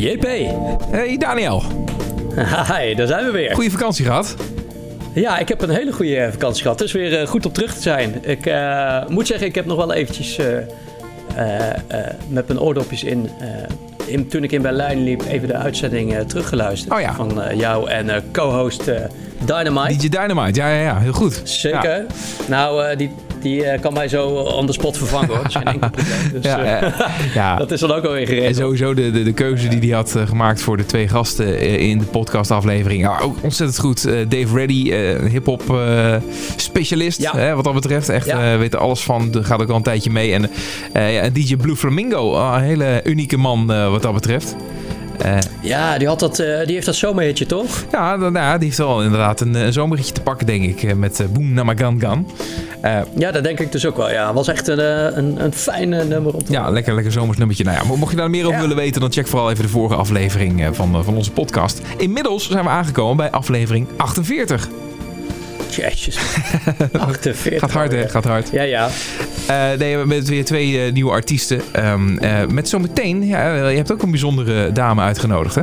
JP. Hey Daniel. Hi, daar zijn we weer. Goeie vakantie gehad? Ja, ik heb een hele goede vakantie gehad. Het is weer uh, goed om terug te zijn. Ik uh, moet zeggen, ik heb nog wel eventjes uh, met mijn oordopjes in, in, toen ik in Berlijn liep, even de uitzending teruggeluisterd. Oh ja. Van jou en co-host Dynamite. DJ Dynamite, ja, ja, ja, heel goed. Zeker. Ja. Nou, die, die uh, kan mij zo on the spot vervangen hoor. Dat is geen enkel probleem. Dus, ja, uh, ja. dat is dan ook alweer geregeld. En sowieso de, de, de keuze die hij had uh, gemaakt voor de twee gasten in de podcastaflevering. Ja, ook ontzettend goed. Dave Reddy, hip-hop specialist. Ja. Hè, wat dat betreft. Echt weet er alles van. Gaat ook al een tijdje mee. En en DJ Blue Flamingo, een hele unieke man wat dat betreft. Uh, ja, die, had dat, uh, die heeft dat zomerhitje, toch? Ja, nou, ja, die heeft wel inderdaad een, een zomerhitje te pakken, denk ik. Met uh, Boom Namagan Gan. ja, dat denk ik dus ook wel. Ja, was echt een, een, een fijn nummer te Ja, lekker, lekker zomers nummertje. Nou ja, mocht je daar meer over ja. willen weten, dan check vooral even de vorige aflevering van, van onze podcast. Inmiddels zijn we aangekomen bij aflevering 48. Jezus. 48. gaat hard, hè? Gaat hard. Ja, ja. Uh, nee, we hebben weer twee uh, nieuwe artiesten. Um, uh, met zometeen, ja, je hebt ook een bijzondere dame uitgenodigd, hè?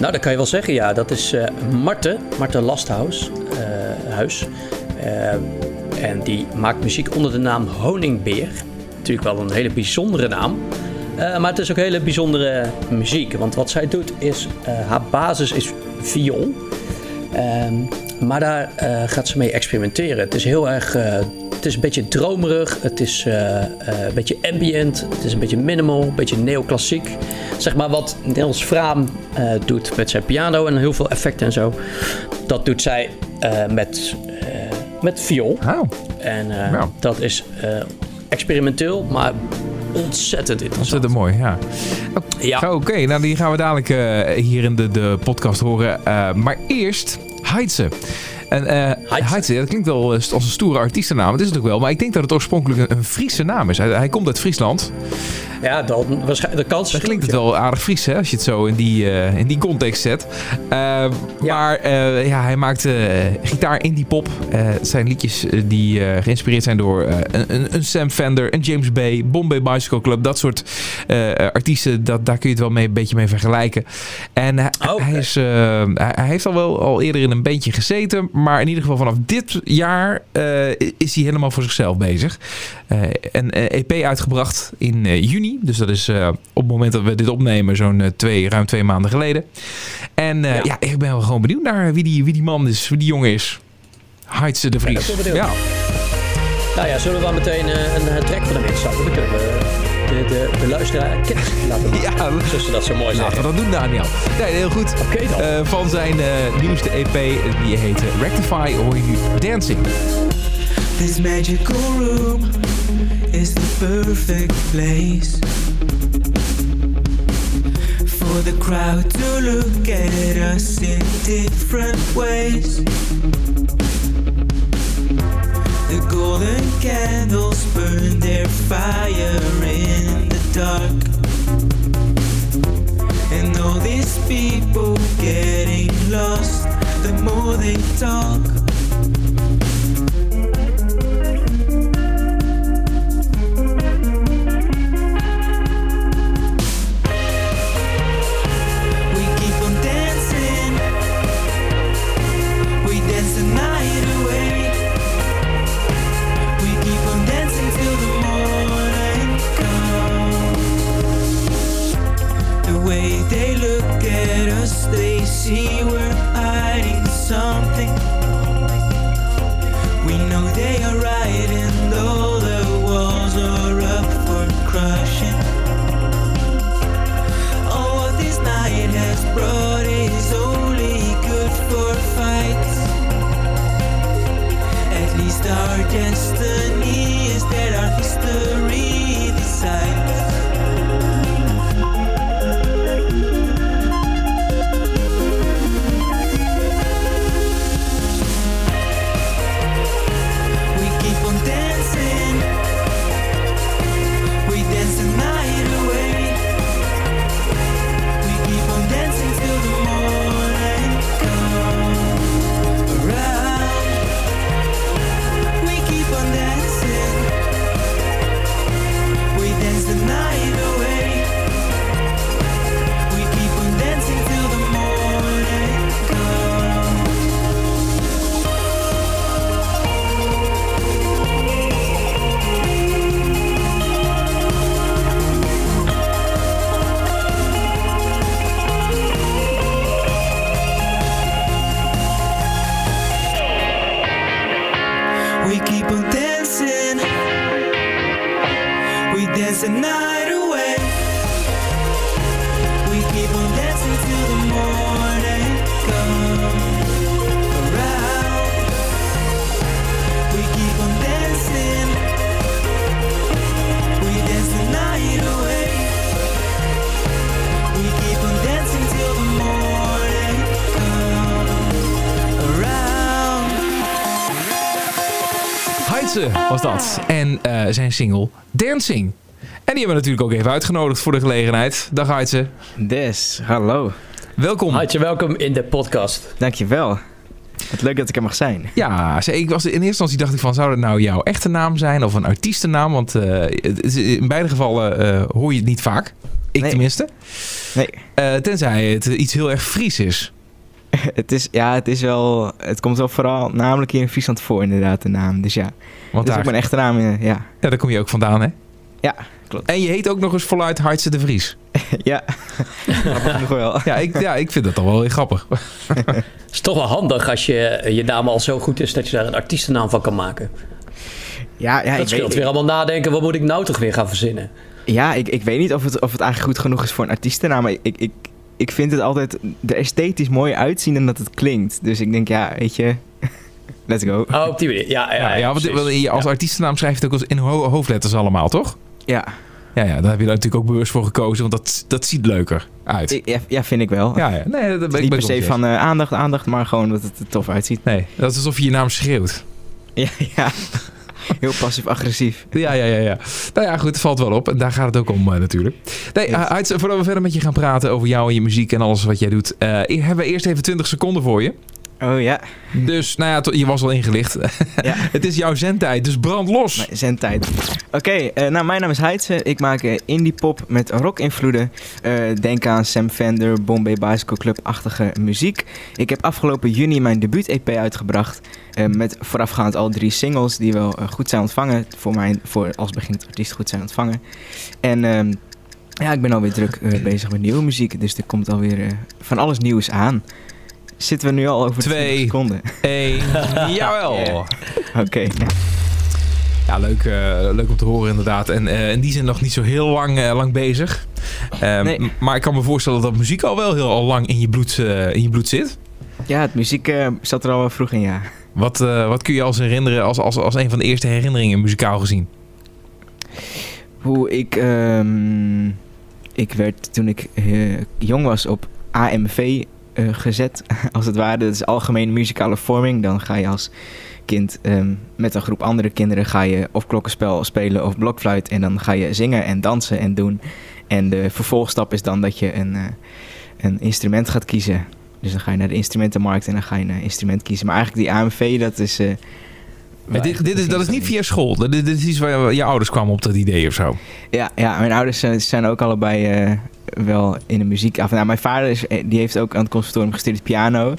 Nou, dat kan je wel zeggen, ja. Dat is Marte, Marte Lasthuis. huis. en die maakt muziek onder de naam Honingbeer. Natuurlijk wel een hele bijzondere naam. maar het is ook hele bijzondere muziek. Want wat zij doet is, haar basis is viool. Um, maar daar uh, gaat ze mee experimenteren. Het is heel erg. Het is een beetje dromerig. Het is uh, een beetje ambient. Het is een beetje minimal. Een beetje neoclassiek. Zeg maar wat Niels Vraam doet met zijn piano en heel veel effecten en zo. Dat doet zij met, met viool. Oh. En dat is experimenteel, maar ontzettend interessant. Ontzettend mooi, ja. ja. Oké, okay, nou die gaan we dadelijk hier in de, de podcast horen. Maar eerst Heidse. En uh, Heidse, dat klinkt wel als een stoere artiestennaam. Het is het ook wel, maar ik denk dat het oorspronkelijk een, een Friese naam is. Hij, hij, komt uit Friesland. Ja, dan, waarschijnlijk de kans. Dan klinkt het wel aardig Fries, hè, als je het zo in die, uh, in die context zet. Uh, ja. Maar uh, ja, hij maakt gitaar indie pop. het zijn liedjes die geïnspireerd zijn door een, een, Sam Fender, een James Bay, Bombay Bicycle Club. Dat soort artiesten, dat, daar kun je het wel mee, een beetje mee vergelijken. En hij, okay. hij, is, hij heeft al wel al eerder in een bandje gezeten. Maar in ieder geval vanaf dit jaar is hij helemaal voor zichzelf bezig. een EP uitgebracht in juni. Dus dat is uh, op het moment dat we dit opnemen zo'n uh, twee, ruim twee maanden geleden. En uh, ja. ja. ik ben wel gewoon benieuwd naar wie die, wie die man is, wie die jongen is. Heidse de Vries. Ja, ja. Nou ja, zullen we dan meteen een, een track van hem instappen? Dan kunnen we de, de, de luisteraar kennis laten maken. Ja, zoals ze dat zo mooi zeggen. Laten we dat doen, Daniel. Nee, heel goed. Oké okay, dan. van zijn nieuwste EP, die heet Rectify, hoor je nu Dancing. This magical room is the perfect place for the crowd to look at us in different ways. The golden candles burn their fire in the dark. And all these people getting lost the more they talk. See we're hiding something. We know they are right, and all the walls are up for crushing. All what this night has brought is only good for fights. At least our destiny dat. En eh, zijn single Dancing. En die hebben we natuurlijk ook even uitgenodigd voor de gelegenheid. Dag Heidse. Des, hallo. Welkom. Hartje welkom in de podcast. Dankjewel. Wat leuk dat ik er mag zijn. Ja, ik was, in eerste instantie dacht ik van, zou dat nou jouw echte naam zijn of een artiestennaam? Want eh, in beide gevallen eh, hoor je het niet vaak. Ik Nee. tenminste. Nee, Eh, tenzij het iets heel erg Fries is. het is, ja, het is wel, het komt wel vooral namelijk hier in Friesland voor inderdaad, de naam. Dus ja, Want dat is daar, ook mijn echte naam, eh, ja. ja, daar kom je ook vandaan, hè? Ja, klopt. En je heet ook nog eens voluit Heidse de Vries. ja, grappig genoeg wel. Ja, ik, ja, ik vind dat toch wel heel grappig. Het is toch wel handig als je, je naam al zo goed is dat je daar een artiestennaam van kan maken. Ja, ja, dat ik scheelt weet, weer allemaal nadenken, wat moet ik nou toch weer gaan verzinnen? ja ik, ik weet niet of het, of het eigenlijk goed genoeg is voor een artiestennaam, maar ik, ik, ik vind het altijd er esthetisch mooi uitzien dan dat het klinkt. Dus ik denk, ja, weet je, let's go. Oh, op die manier. Ja, ja, Ja, ja, ja, want precies. je als Ja. artiestennaam schrijf je het ook als in ho- hoofdletters allemaal, toch? Ja, Ja, ja, daar heb je daar natuurlijk ook bewust voor gekozen, want dat, dat ziet leuker uit. ja, ja vind ik wel. Ja, ja. Nee, dat ben ik niet ben per se van eh, aandacht, aandacht, maar gewoon dat het er tof uitziet. Nee, dat is alsof je je naam schreeuwt. Ja, ja. Heel passief-agressief. Ja, ja, ja, ja. Nou ja, goed, het valt wel op. En daar gaat het ook om eh, natuurlijk. Nee, Yes. Heids, voordat we verder met je gaan praten over jou en je muziek en alles wat jij doet, eh, hebben we eerst even 20 seconden voor je. Oh ja, Dus, nou ja, je was al ingelicht. ja. het is jouw zendtijd, dus brand los. Nee, zendtijd. Oké, eh, nou mijn naam is Heidse. Ik maak eh, indie pop met rock-invloeden. Eh, denk aan Sam Fender, Bombay Bicycle Club-achtige muziek. Ik heb afgelopen juni mijn debuut-EP uitgebracht. met voorafgaand al drie singles die wel goed zijn ontvangen. Voor mij, voor als beginnend artiest goed zijn ontvangen. En ehm, ja, ik ben alweer druk bezig met nieuwe muziek. Dus er komt alweer van alles nieuws aan. Zitten we nu al over Twee. 20 seconden? Eén, jawel. Ja. Oké. Ja, leuk, eh, leuk om te horen inderdaad. En eh, in die zin nog niet zo heel lang, eh, lang bezig. Ehm, Nee. Maar ik kan me voorstellen dat muziek al wel heel al lang in je bloed, in je bloed zit. Ja, het muziek zat er al wel vroeg in, ja. Wat, wat kun je als herinneren als, als, als een van de eerste herinneringen muzikaal gezien? Hoe ik, ehm, ik werd toen ik jong was op AMV gezet, als het ware. Dat is algemene muzikale vorming. Dan ga je als kind ehm, met een groep andere kinderen ga je of klokkenspel spelen of blokfluit. En dan ga je zingen en dansen en doen. En de vervolgstap is dan dat je een, eh, een instrument gaat kiezen. Dus dan ga je naar de instrumentenmarkt en dan ga je een instrument kiezen. Maar eigenlijk die AMV, dat is... eh, Maar dit, dit is, dat is niet via school. Dit, dit is iets waar je ouders kwamen op dat idee of zo. Ja, ja mijn ouders zijn, zijn ook allebei eh, wel in de muziek af. Nou, mijn vader is, eh, die heeft ook aan het conservatorium gestudeerd piano.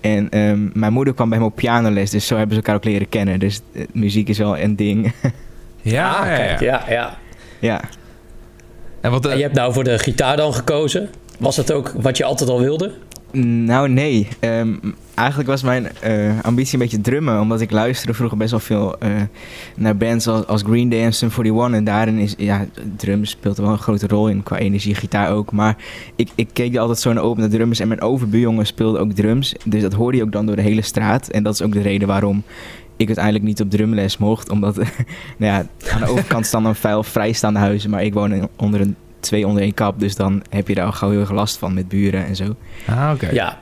En ehm, mijn moeder kwam bij hem op pianoles, dus zo hebben ze elkaar ook leren kennen. Dus eh, muziek is wel een ding. Ja, Ah, ja, kijk, ja. ja, ja. En wat, eh, En je hebt nou voor de gitaar dan gekozen. Was dat ook wat je altijd al wilde? Nou, nee. Ehm, eigenlijk was mijn eh, ambitie een beetje drummen. Omdat ik luisterde vroeger best wel veel eh, naar bands als, Green Day en Sum 41. En daarin is, ja, drums speelt wel een grote rol in. Qua energie, gitaar ook. Maar ik, ik keek altijd zo naar open naar drummers. En mijn overbuurjongen speelde ook drums. Dus dat hoorde je ook dan door de hele straat. En dat is ook de reden waarom ik uiteindelijk niet op drumles mocht. Omdat nou ja, aan de overkant staan dan vuil vrijstaande huizen. Maar ik woon onder een twee onder één kap. Dus dan heb je daar al gauw heel erg last van met buren en zo. Ah, oké. Ja.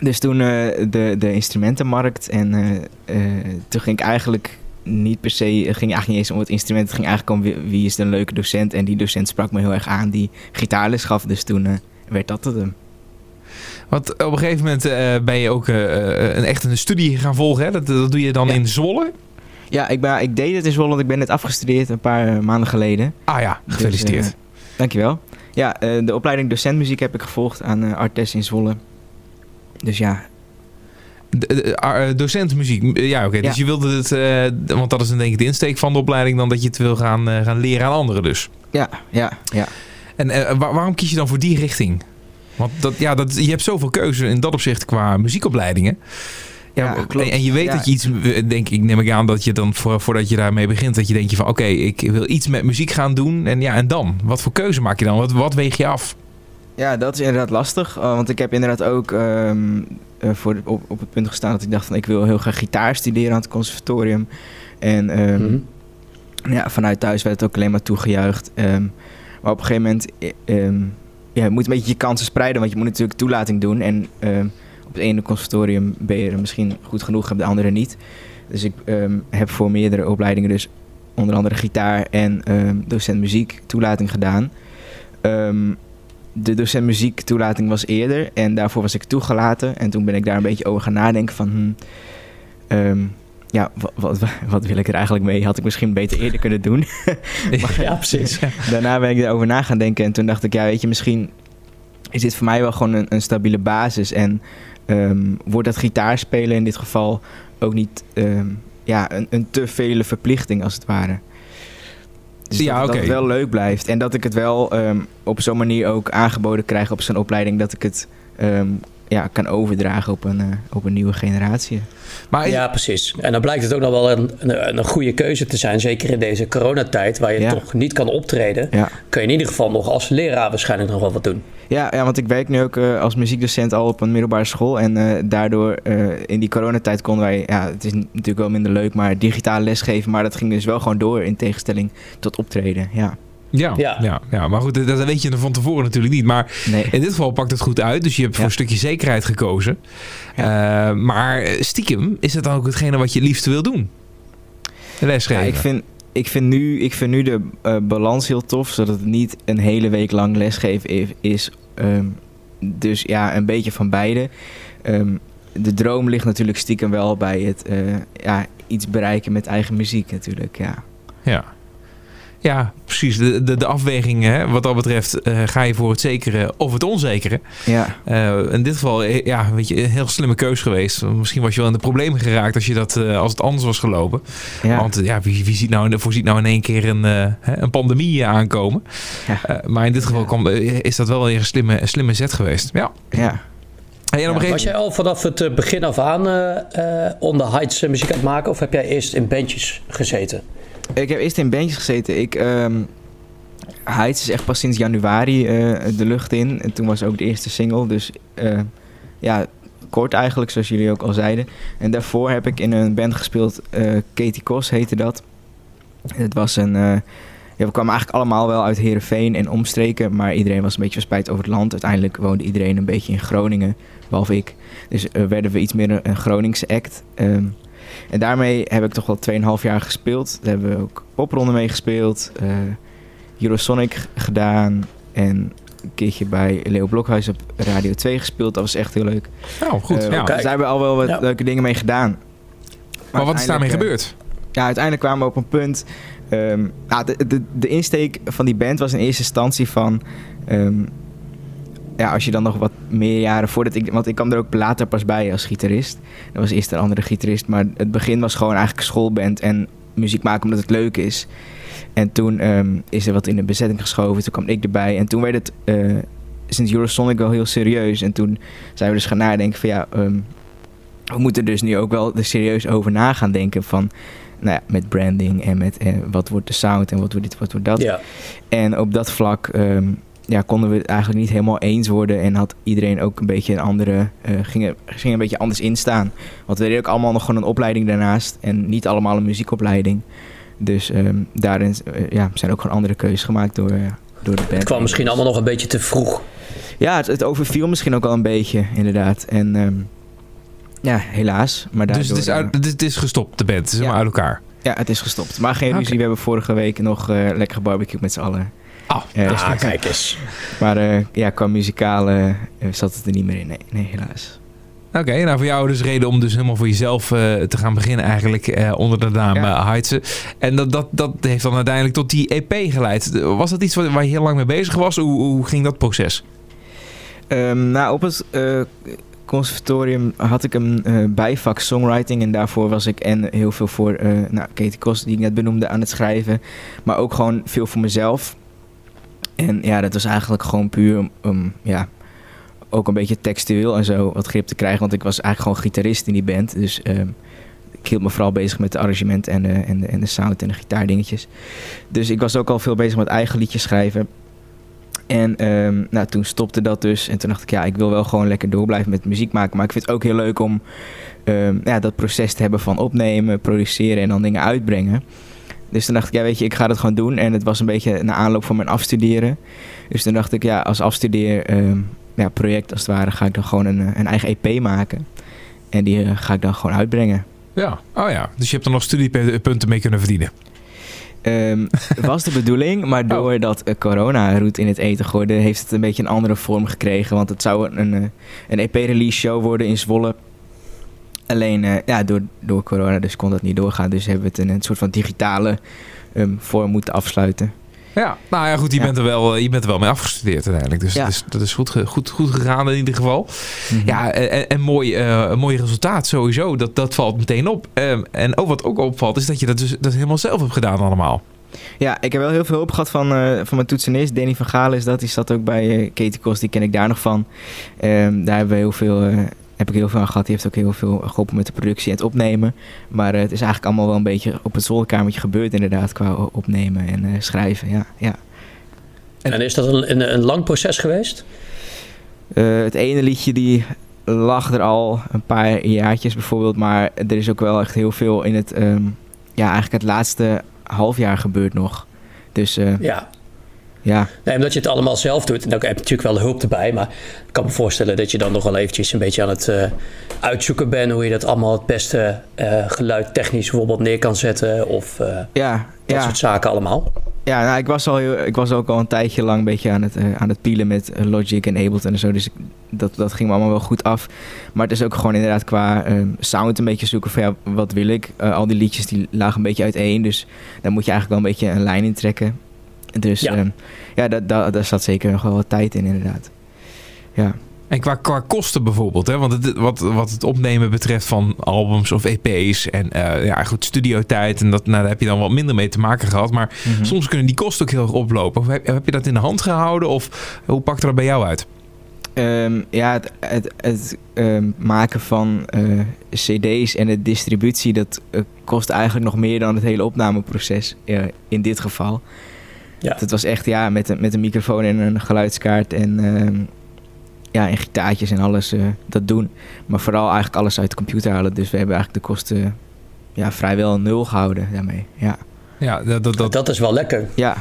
Dus toen eh, de, de instrumentenmarkt en eh, eh, toen ging ik eigenlijk niet per se, het ging eigenlijk niet eens om het instrument, het ging eigenlijk om wie, wie is de leuke docent. En die docent sprak me heel erg aan die gitaarles gaf, dus toen werd dat het hem. Want op een gegeven moment eh, ben je ook eh, eh, een, echt een studie gaan volgen. Hè? Dat, dat doe je dan Ja. in Zwolle. Ja, ik, ben, ik deed het in Zwolle, want ik ben net afgestudeerd een paar maanden geleden. Ah ja, gefeliciteerd. Dus, eh, dankjewel. Ja, eh, de opleiding docentmuziek heb ik gevolgd aan eh Artes in Zwolle. Dus ja, De- de- eh, docent muziek. Ja, oké. Dus Ja. je wilde het, want dat is dan denk ik de insteek van de opleiding, dan dat je het wil gaan, gaan leren aan anderen dus. ja, ja, ja. En wa- waarom kies je dan voor die richting? Want dat, ja, dat, je hebt zoveel keuze in dat opzicht qua muziekopleidingen. Ja, Ja, klopt. En, en je weet Ja. dat je iets, eh, denk ik, neem ik aan dat je dan voor, voordat je daarmee begint, dat je denkt je van oké, ik wil iets met muziek gaan doen. En ja, en dan? Wat voor keuze maak je dan? Wat, wat weeg je af? Ja, dat is inderdaad lastig. eh, want ik heb inderdaad ook ehm, eh, voor, op, op het punt gestaan dat ik dacht van ik wil heel graag gitaar studeren aan het conservatorium. En ehm, Mhm. ja, vanuit thuis werd het ook alleen maar toegejuicht. Ehm, maar op een gegeven moment, ja, je moet een beetje je kansen spreiden, want je moet natuurlijk toelating doen. En ehm, op het ene conservatorium ben je er misschien goed genoeg, op de andere niet. Dus ik ehm, heb voor meerdere opleidingen dus onder andere gitaar en ehm, docent muziek toelating gedaan. Ehm, de docent muziek toelating was eerder en daarvoor was ik toegelaten. En toen ben ik daar een beetje over gaan nadenken van... hmm, ja, wat, wat, wat wil ik er eigenlijk mee? Had ik misschien beter eerder kunnen doen. Ja, precies. Daarna ben ik erover na gaan denken en toen dacht ik, ja, weet je, misschien is dit voor mij wel gewoon een, een stabiele basis. En ehm, wordt dat gitaarspelen in dit geval ook niet ehm, ja, een, een te vele verplichting als het ware. Dus Ja, dat, dat het wel leuk blijft en dat ik het wel ehm, op zo'n manier ook aangeboden krijg op zo'n opleiding dat ik het ja, kan overdragen op een, eh, op een nieuwe generatie. Maar Ja, precies. En dan blijkt het ook nog wel een, een, een goede keuze te zijn. Zeker in deze coronatijd, waar je Ja. toch niet kan optreden. Ja. Kun je in ieder geval nog als leraar waarschijnlijk nog wel wat doen. Ja, ja, want ik werk nu ook eh, als muziekdocent al op een middelbare school. En eh, daardoor in die coronatijd konden wij, ja, het is natuurlijk wel minder leuk, maar digitaal lesgeven. Maar dat ging dus wel gewoon door in tegenstelling tot optreden. Ja, ja, ja. Ja. Ja, maar goed, dat weet je van tevoren natuurlijk niet. Maar nee. in dit geval pakt het goed uit. Dus je hebt voor een stukje zekerheid gekozen. Eh, maar stiekem is het dan ook hetgene wat je het liefst wil doen? Lesgeven. Ja, ik, vind, ik, vind nu, ik vind nu de eh, balans heel tof, zodat het niet een hele week lang lesgeven is. Ehm, dus ja, een beetje van beide. Ehm, de droom ligt natuurlijk stiekem wel bij het eh, ja, iets bereiken met eigen muziek natuurlijk, ja. Ja. Ja, precies. De, de, de afweging hè, wat dat betreft, eh, ga je voor het zekere of het onzekere. Ja, Eh, in dit geval, eh, ja, weet je, een heel slimme keus geweest. Misschien was je wel in de problemen geraakt als, je dat, eh, als het anders was gelopen. ja. Want ja, wie, wie ziet nou, voorziet nou in één keer een, eh, hè, een pandemie aankomen? Ja. Eh, maar in dit geval kwam, is dat wel weer een slimme, een slimme zet geweest. Ja. ja. Was jij al vanaf het begin af aan eh, eh, on the heights eh, muziek aan het maken? Of heb jij eerst in bandjes gezeten? Ik heb eerst in bandjes gezeten. Ik, ehm Heights is echt pas sinds januari eh, de lucht in. En toen was ook de eerste single. Dus eh, ja, kort eigenlijk, zoals jullie ook al zeiden. En daarvoor heb ik in een band gespeeld. eh, Katie Kos heette dat. Het was een... we kwamen eigenlijk allemaal wel uit Heerenveen en omstreken. Maar iedereen was een beetje verspreid over het land. Uiteindelijk woonde iedereen een beetje in Groningen. Behalve ik. Dus werden we iets meer een, een Groningse act. Ehm, en daarmee heb ik toch wel 2,5 jaar gespeeld. Daar hebben we ook popronde mee gespeeld. eh, Eurosonic gedaan. En een keertje bij Leo Blokhuis op Radio 2 gespeeld. Dat was echt heel leuk. Nou, goed. Eh, ja. Dus daar hebben we al wel wat Ja. leuke dingen mee gedaan. Maar wat is daarmee uiteindelijk, gebeurd? eh, ja, uiteindelijk kwamen we op een punt. ehm, nou, de, de, de insteek van die band was in eerste instantie van. ehm, ja, als je dan nog wat meer jaren voordat ik. Want ik kwam er ook later pas bij als gitarist. Dat was eerst een andere gitarist. Maar het begin was gewoon eigenlijk schoolband en muziek maken omdat het leuk is. En toen ehm, is er wat in de bezetting geschoven. Toen kwam ik erbij. En toen werd het eh, sinds Eurosonic wel heel serieus. En toen zijn we dus gaan nadenken van ja. ehm, we moeten dus nu ook wel er serieus over na gaan denken van. Nou ja, met branding en met eh, wat wordt de sound en wat wordt dit, wat wordt dat. Ja. En op dat vlak ehm, ja, konden we het eigenlijk niet helemaal eens worden. En had iedereen ook een beetje een andere. eh ging, ging een beetje anders instaan. Want we deden ook allemaal nog gewoon een opleiding daarnaast. En niet allemaal een muziekopleiding. Dus ehm, daarin eh, ja, zijn ook gewoon andere keuzes gemaakt door, eh, door de band. Het kwam misschien allemaal nog een beetje te vroeg. Ja, het, het overviel misschien ook al een beetje, inderdaad. En ehm, ja, helaas. Maar Dus het is, uit, het is- gestopt, de band. Het is Ja. helemaal uit elkaar. ja, het is gestopt. Maar geen ruzie. We hebben vorige week nog eh, lekker gebarbecued met z'n allen. Oh, Ah, kijk eens. Maar eh, ja, qua muzikaal eh, zat het er niet meer in. Nee, nee helaas. Oké, nou voor jou dus reden om dus helemaal voor jezelf eh, te gaan beginnen eigenlijk onder de naam Ja. Heidse. En dat, dat, dat heeft dan uiteindelijk tot die EP geleid. Was dat iets waar je heel lang mee bezig was? Hoe, hoe ging dat proces? Ehm, nou, op het conservatorium had ik een bijvak songwriting. En daarvoor was ik en heel veel voor eh nou, Katie Kost, die ik net benoemde, aan het schrijven. Maar ook gewoon veel voor mezelf. En ja, dat was eigenlijk gewoon puur om, ja, ook een beetje textueel en zo wat grip te krijgen. Want ik was eigenlijk gewoon gitarist in die band. Dus ehm, ik hield me vooral bezig met de arrangement en de, en, de, en de sound en de gitaardingetjes. Dus ik was ook al veel bezig met eigen liedjes schrijven. En ehm, nou, toen stopte dat dus. En toen dacht ik, ja, ik wil wel gewoon lekker door blijven met muziek maken. Maar ik vind het ook heel leuk om ehm, ja, dat proces te hebben van opnemen, produceren en dan dingen uitbrengen. Dus toen dacht ik, ja, weet je, ik ga dat gewoon doen. En het was een beetje na aanloop van mijn afstuderen. Dus toen dacht ik, ja, als afstudeer ehm, ja, project als het ware, ga ik dan gewoon een, eh, een eigen EP maken. En die eh, ga ik dan gewoon uitbrengen. Ja. Oh ja, dus je hebt er nog studiepunten mee kunnen verdienen. Ehm, was de bedoeling, maar doordat eh, corona roet in het eten gooide, heeft het een beetje een andere vorm gekregen. Want het zou een, een EP-release show worden in Zwolle. Alleen eh, ja, door, door corona dus kon dat niet doorgaan. Dus hebben we het in een soort van digitale ehm, vorm moeten afsluiten. Ja, nou ja, goed, je, Ja. Bent, er wel, eh, je bent er wel mee afgestudeerd uiteindelijk. Dus Ja. dat is, dat is goed, goed, goed gegaan in ieder geval. Mhm. Ja, en, en mooi, eh, een mooi resultaat sowieso. Dat, dat valt meteen op. Ehm, en ook wat ook opvalt, is dat je dat dus dat helemaal zelf hebt gedaan allemaal. Ja, ik heb wel heel veel hulp gehad van, van mijn toetsenist. Danny van Galen is dat. Die zat ook bij eh, Katie Kos, die ken ik daar nog van. Ehm, daar hebben we heel veel, heb ik heel veel aan gehad. Die heeft ook heel veel geholpen met de productie en het opnemen. Maar eh, het is eigenlijk allemaal wel een beetje op het zolderkamertje gebeurd inderdaad. Qua opnemen en eh, schrijven, ja. ja. En is dat een, een, een lang proces geweest? Eh, het ene liedje die lag er al een paar jaartjes bijvoorbeeld. Maar er is ook wel echt heel veel in het, ehm, ja, eigenlijk het laatste half jaar gebeurd nog. Dus Ja. Ja, Nee, omdat je het allemaal zelf doet. En dan heb je natuurlijk wel hulp erbij. Maar ik kan me voorstellen dat je dan nog wel eventjes een beetje aan het eh, uitzoeken bent. Hoe je dat allemaal het beste eh geluid technisch bijvoorbeeld neer kan zetten. Of eh, ja, dat ja. soort zaken allemaal. Ja, nou, ik, was al ik was ook al een tijdje lang een beetje aan het, aan het pielen met Logic en Ableton en zo. Dus ik, dat, dat ging me allemaal wel goed af. Maar het is ook gewoon inderdaad qua ehm, sound een beetje zoeken van ja, wat wil ik? Al die liedjes die lagen een beetje uiteen. Dus daar moet je eigenlijk wel een beetje een lijn in trekken. Dus Ja. ja, ja daar, daar, daar zat zeker nog wel wat tijd in inderdaad. Ja. En qua, qua kosten bijvoorbeeld, hè? want het, wat, wat het opnemen betreft van albums of EP's en eh, ja, goed, studiotijd en dat, nou, daar heb je dan wat minder mee te maken gehad. Maar Mhm. soms kunnen die kosten ook heel erg oplopen. Of heb, heb je dat in de hand gehouden of hoe pakt dat bij jou uit? Ehm, ja, het, het, het ehm, maken van eh, cd's en de distributie... dat eh, kost eigenlijk nog meer dan het hele opnameproces in dit geval. Ja. Het was echt ja, met, een, met een microfoon en een geluidskaart en, ehm, ja, en gitaartjes en alles eh, dat doen. Maar vooral eigenlijk alles uit de computer halen. Dus we hebben eigenlijk de kosten ja, vrijwel nul gehouden daarmee. Ja, Ja, dat, dat, dat, Dat is wel lekker. ja,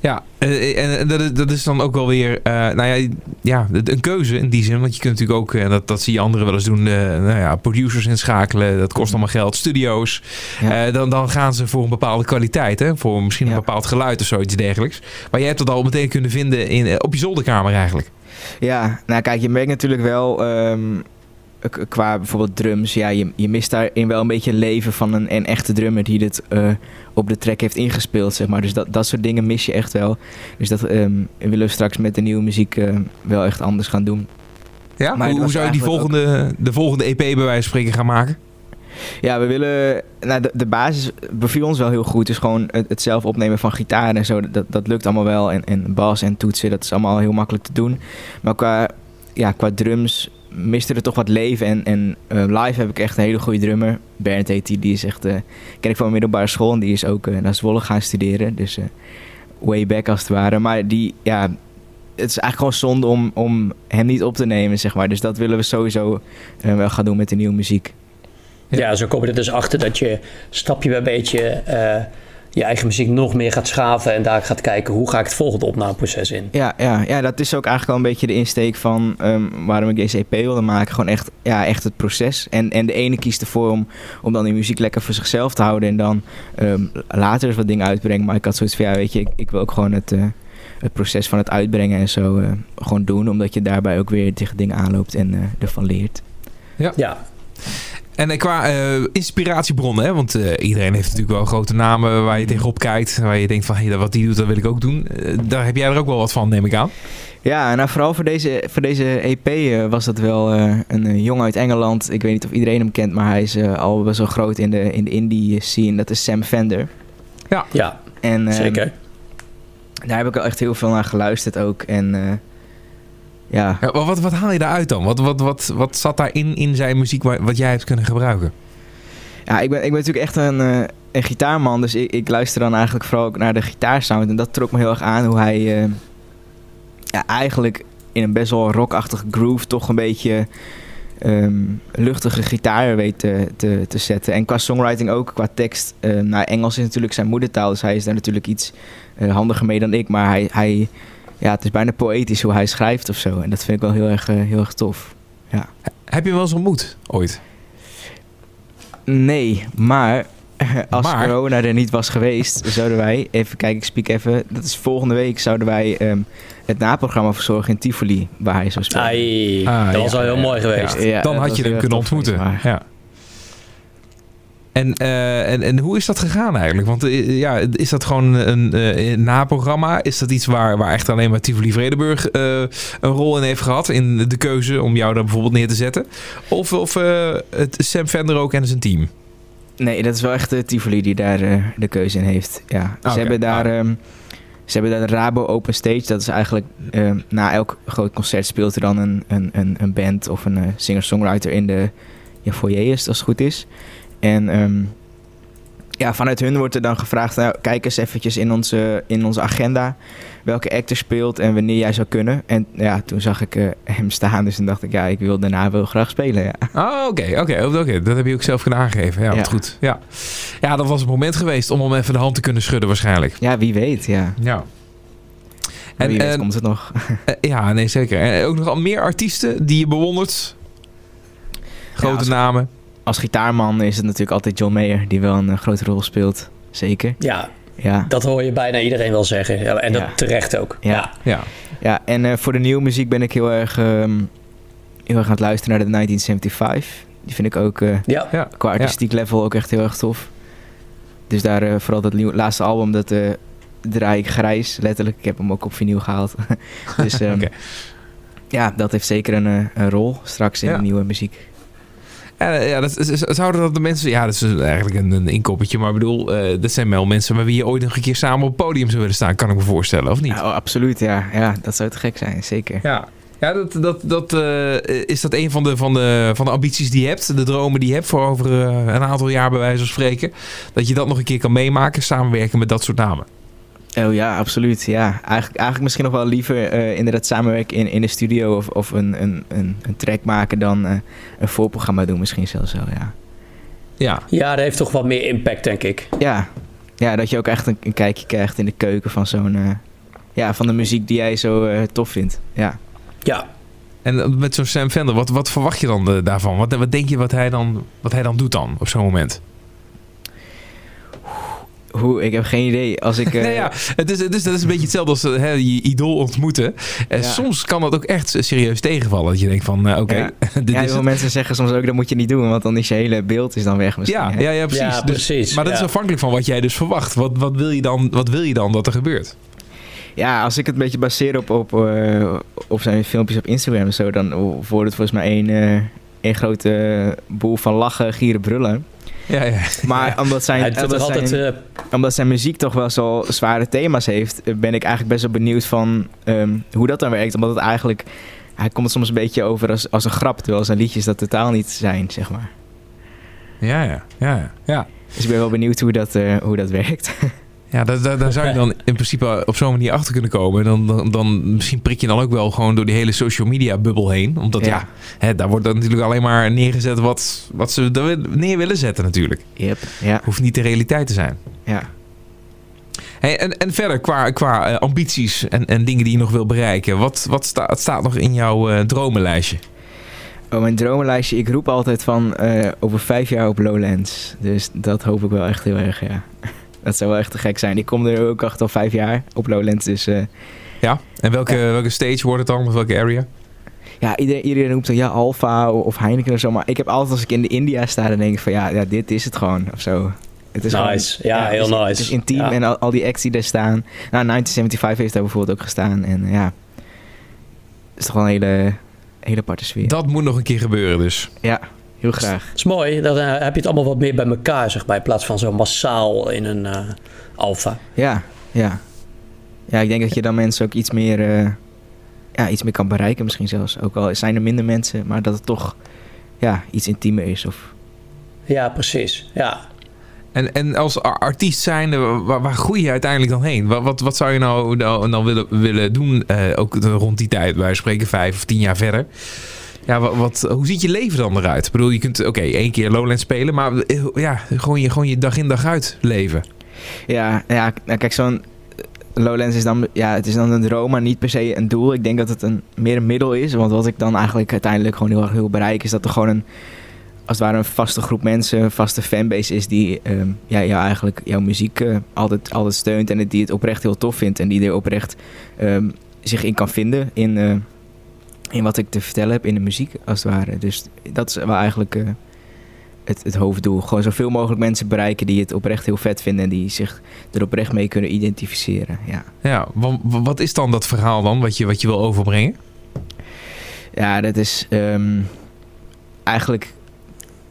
ja eh, en dat, is- dat is dan ook wel weer eh, nou ja, ja, een keuze in die zin. Want je kunt natuurlijk ook, en dat, dat zie je anderen wel eens doen, eh, nou ja, producers inschakelen. Dat kost allemaal geld. Studio's. Ja. Eh, dan, dan gaan ze voor een bepaalde kwaliteit. Hè? Voor misschien een Ja. bepaald geluid of zoiets dergelijks. Maar jij hebt dat al meteen kunnen vinden in, eh, op je zolderkamer eigenlijk. Ja, nou kijk, je merkt natuurlijk wel ehm, qua bijvoorbeeld drums. Ja, je, je mist daarin wel een beetje een leven van een, een echte drummer die dit eh, op de track heeft ingespeeld, zeg maar. Dus dat, dat soort dingen mis je echt wel. Dus dat ehm, willen we straks met de nieuwe muziek eh, wel echt anders gaan doen. Ja? Maar hoe zou je die volgende, de volgende EP bij wijze van spreken gaan maken? Ja, we willen... Nou, de, de basis beviel ons wel heel goed. Dus gewoon het, het zelf opnemen van gitaar en zo. Dat, dat lukt allemaal wel. En, en bas en toetsen, dat is allemaal heel makkelijk te doen. Maar qua, ja, qua drums miste er toch wat leven. En, en eh, live heb ik echt een hele goede drummer. Bernd heet die. Die is echt... eh, ken ik van mijn middelbare school. En die is ook eh, naar Zwolle gaan studeren. Dus way back als het ware. Maar die... Ja, het is eigenlijk gewoon zonde om, om hem niet op te nemen, zeg maar. Dus dat willen we sowieso wel gaan doen met de nieuwe muziek. Ja. Zo kom je er dus achter dat je stapje bij beetje je eigen muziek nog meer gaat schaven. En daar gaat kijken hoe ga ik het volgende opnameproces in. Ja, ja, ja, dat is ook eigenlijk wel een beetje de insteek van ehm, waarom ik deze EP wilde maken. Gewoon echt, ja, echt het proces. En, en de ene kiest ervoor om, om dan die muziek lekker voor zichzelf te houden. En dan ehm, later eens wat dingen uitbrengen. Maar ik had zoiets van, ja, weet je, ik, ik wil ook gewoon het, eh, het proces van het uitbrengen en zo eh, gewoon doen. Omdat je daarbij ook weer tegen dingen aanloopt en eh, ervan leert. Ja, En eh, qua eh, inspiratiebronnen, hè? want eh, iedereen heeft natuurlijk wel grote namen waar je tegenop kijkt. Waar je denkt van, hé, wat die doet, dat wil ik ook doen. Daar heb jij er ook wel wat van, neem ik aan. Ja, nou vooral voor deze, voor deze EP eh, was dat wel eh, een jongen uit Engeland. Ik weet niet of iedereen hem kent, maar hij is eh, al best wel groot in de, in de indie scene. Dat is Sam Fender. ja En, ehm, zeker. Daar heb ik al echt heel veel naar geluisterd ook. En eh, ja, Ja, wat, wat, haal je daaruit dan? Wat, wat, wat, wat zat daarin in zijn muziek wat jij hebt kunnen gebruiken? ja ik, ben, ik ben natuurlijk echt een, eh, een gitaarman. Dus ik, ik luister dan eigenlijk vooral ook naar de gitaarsound. En dat trok me heel erg aan hoe hij eh, ja, eigenlijk in een best wel rockachtige groove toch een beetje ehm, luchtige gitaar weet te, te, te zetten. En qua songwriting ook, qua tekst. nou, Engels is natuurlijk zijn moedertaal, dus hij is daar natuurlijk iets handiger mee dan ik. Maar hij, hij, ja, het is bijna poëtisch hoe hij schrijft of zo. En dat vind ik wel heel erg, eh, heel erg tof. Heb je hem wel eens ontmoet ooit? Nee, maar als Maar? corona er niet was geweest, zouden wij, even kijken, ik spiek even, dat is volgende week, zouden wij ehm, het naprogramma verzorgen in Tivoli, waar hij zou spelen. Ai, Ah, dat was ja, al heel ja, mooi geweest. Ja, Dan had was je hem kunnen ontmoeten. geweest, maar- Ja. En, eh, en, en hoe is dat gegaan eigenlijk? Want eh, ja, is dat gewoon een, eh, een naprogramma? Is dat iets waar, waar echt alleen maar Tivoli Vredenburg een rol in heeft gehad? In de keuze om jou daar bijvoorbeeld neer te zetten? Of, of het Sam Vender ook en zijn team? Nee, dat is wel echt de Tivoli die daar de keuze in heeft. Ja. Ze, Oké, hebben daar, ah. ehm, ze hebben daar de Rabo Open Stage. Dat is eigenlijk ehm, na elk groot concert speelt er dan een, een, een, een band of een singer-songwriter in de ja, foyer, is, als het goed is. En ehm, ja, vanuit hun wordt er dan gevraagd: nou, kijk eens eventjes in onze, in onze agenda welke actor speelt en wanneer jij zou kunnen. En ja, toen zag ik eh, hem staan, dus toen dacht ik: ja, ik wil daarna wel graag spelen. Ja. Ah, oké, oké, oké. Dat heb je ook zelf kunnen aangeven. Ja, wat goed. Ja. ja, dat was het moment geweest om hem even de hand te kunnen schudden waarschijnlijk. ja, wie weet, ja. Ja. En, wie weet en- komt het nog. Eh, ja, nee, zeker. En ook nog al meer artiesten die je bewondert? Grote als- namen. Als gitaarman is het natuurlijk altijd John Mayer die wel een eh, grote rol speelt. Zeker. Ja, Ja. dat hoor je bijna iedereen wel zeggen. Ja, en dat Ja. terecht ook. Ja. Ja. ja en eh, voor de nieuwe muziek ben ik heel erg, ehm, heel erg aan het luisteren naar de 1975. Die vind ik ook eh, Ja. Ja. qua artistiek level ook echt heel erg tof. Dus daar vooral dat nieuwe, laatste album, dat eh draai ik grijs, letterlijk. Ik heb hem ook op vinyl gehaald. dus ehm, Oké. ja, dat heeft zeker een, een rol straks in Ja. de nieuwe muziek. Eh, ja, dat, is- zouden dat de mensen... Ja, dat is eigenlijk een, een inkoppertje. Maar ik bedoel, eh, dat zijn wel mensen met wie je ooit nog een keer samen op het podium zou willen staan. Kan ik me voorstellen, of niet? Ja, oh, absoluut, ja. ja. Dat zou te gek zijn, zeker. Ja, ja dat, dat, dat, eh, is dat een van de, van, de, van de ambities die je hebt? De dromen die je hebt voor over een aantal jaar bij wijze van spreken? Dat je dat nog een keer kan meemaken, samenwerken met dat soort namen? Oh ja, absoluut. Ja, eigenlijk, eigenlijk misschien nog wel liever eh, inderdaad samenwerken in, in de studio of, of een, een, een, een track maken dan eh, een voorprogramma doen misschien zelfs wel, ja. Ja, ja, dat heeft toch wat meer impact, denk ik. Ja, ja dat je ook echt een, een kijkje krijgt in de keuken van zo'n... eh, ja, van de muziek die jij zo eh, tof vindt. Ja. Ja, en met zo'n Sam Vender, wat, wat verwacht je dan daarvan? Wat, wat denk je wat hij, dan, wat hij dan doet dan op zo'n moment? Hoe, ik heb geen idee. Als ik... eh, nee, ja, het is, het is, dat is een beetje hetzelfde als eh, hè, je idool ontmoeten. En Ja. soms kan dat ook echt serieus tegenvallen. Dat je denkt van, eh, oké, Ja. dit ja, veel het. mensen zeggen soms ook, dat moet je niet doen, want dan is je hele beeld is dan weg misschien. Ja, ja, ja, precies. Ja, Dus- precies, maar dat is afhankelijk van wat jij dus verwacht. Wat, wat, wil, je dan, wat wil je dan dat er gebeurt? Ja, als ik het een beetje baseer op, op, eh, op zijn filmpjes op Instagram en zo, dan wordt het volgens mij één, eh, één grote boel van lachen, gieren, brullen. Ja, ja. Maar omdat, zijn, omdat, altijd... zijn, eh, omdat zijn muziek toch wel zo zware thema's heeft, eh, ben ik eigenlijk best wel benieuwd van ehm, hoe dat dan werkt. Omdat het eigenlijk, hij komt soms een beetje over als, als een grap, terwijl zijn liedjes dat totaal niet zijn, zeg maar. Ja, ja, ja, ja. Dus ik ben wel benieuwd hoe dat, eh, hoe dat werkt. Ja, daar, daar, daar zou je dan in principe op zo'n manier achter kunnen komen. Dan, dan, dan misschien prik je dan ook wel gewoon door die hele social media bubbel heen. Omdat ja, Ja. hè, daar wordt dan natuurlijk alleen maar neergezet wat, wat ze er neer willen zetten natuurlijk. Yep, ja, Hoeft niet de realiteit te zijn. ja. Hey, en, en verder qua, qua eh, ambities en, en dingen die je nog wil bereiken. Wat, wat sta, staat nog in jouw eh, dromenlijstje? Oh, mijn dromenlijstje, ik roep altijd van eh, over vijf jaar op Lowlands. Dus dat hoop ik wel echt heel erg, ja. Dat zou wel echt te gek zijn. Ik kom er ook echt al vijf jaar op Lowlands, dus... eh, Ja? En welke, welke stage wordt het dan? Of welke area? ja, iedereen, iedereen roept dan ja, Alfa of Heineken of zo. Maar ik heb altijd als ik in de India sta, dan denk ik van ja, ja dit is het gewoon of zo. Het is Nice. Ja, heel is- nice. Het is intiem Ja. en al, al die acts die daar staan. Nou, 1975 heeft daar bijvoorbeeld ook gestaan. En ja, het is toch wel een hele, hele aparte sfeer. Dat moet nog een keer gebeuren dus. Ja, heel graag. Het is mooi, dan eh, heb je het allemaal wat meer bij elkaar, zeg maar, in plaats van zo massaal in een eh alfa. Ja, ja. Ja, ik denk dat je dan mensen ook iets meer, eh, ja, iets meer kan bereiken misschien zelfs. Ook al zijn er minder mensen, maar dat het toch ja, iets intiemer is. Of... Ja, precies. Ja. En, en als ar- artiest zijnde, waar, waar groei je uiteindelijk dan heen? Wat, wat, wat zou je nou, nou, nou willen, willen doen, eh, ook rond die tijd, wij spreken vijf of tien jaar verder? Ja, wat, hoe ziet je leven dan eruit? Ik bedoel, je kunt, oké, één keer Lowlands spelen, maar eh, ja, gewoon je, gewoon je dag in dag uit leven. Ja, ja nou, kijk, zo'n Lowlands is dan, ja, het is dan een droom, maar niet per se een doel. Ik denk dat het een, meer een middel is. Want wat ik dan eigenlijk uiteindelijk gewoon heel erg wil bereiken, is dat er gewoon een als het ware een vaste groep mensen, een vaste fanbase is die ehm, ja, jou eigenlijk jouw muziek eh, altijd, altijd steunt en die het oprecht heel tof vindt en die er oprecht ehm, zich in kan vinden in, eh, in wat ik te vertellen heb in de muziek, als het ware. Dus dat is wel eigenlijk eh, het, het hoofddoel. Gewoon zoveel mogelijk mensen bereiken die het oprecht heel vet vinden en die zich er oprecht mee kunnen identificeren. Ja, Ja, wa- wa- wat is dan dat verhaal dan wat je, wat je wil overbrengen? ja dat is ehm, eigenlijk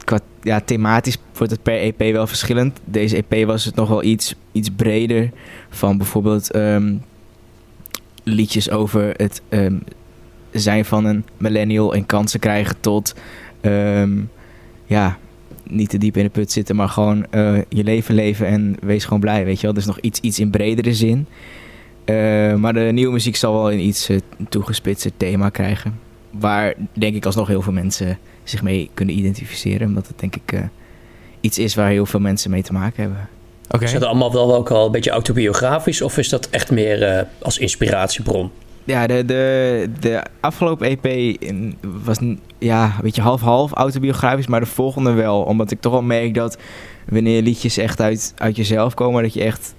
qua ja, thematisch wordt het per EP wel verschillend. Deze EP was het nog wel iets, iets breder. Van bijvoorbeeld ehm, liedjes over het ehm, zijn van een millennial en kansen krijgen tot ehm, ja, niet te diep in de put zitten, maar gewoon eh, je leven leven en wees gewoon blij, weet je wel. Dus nog iets, iets in bredere zin. Eh, maar de nieuwe muziek zal wel een iets toegespitser thema krijgen. Waar denk ik alsnog heel veel mensen zich mee kunnen identificeren. Omdat het denk ik eh, iets is waar heel veel mensen mee te maken hebben. Oké. Is dat allemaal wel ook al een beetje autobiografisch of is dat echt meer eh, als inspiratiebron? Ja, de, de, de afgelopen EP was ja, een beetje half-half autobiografisch, maar de volgende wel. Omdat ik toch wel merk dat wanneer liedjes echt uit, uit jezelf komen, dat je echt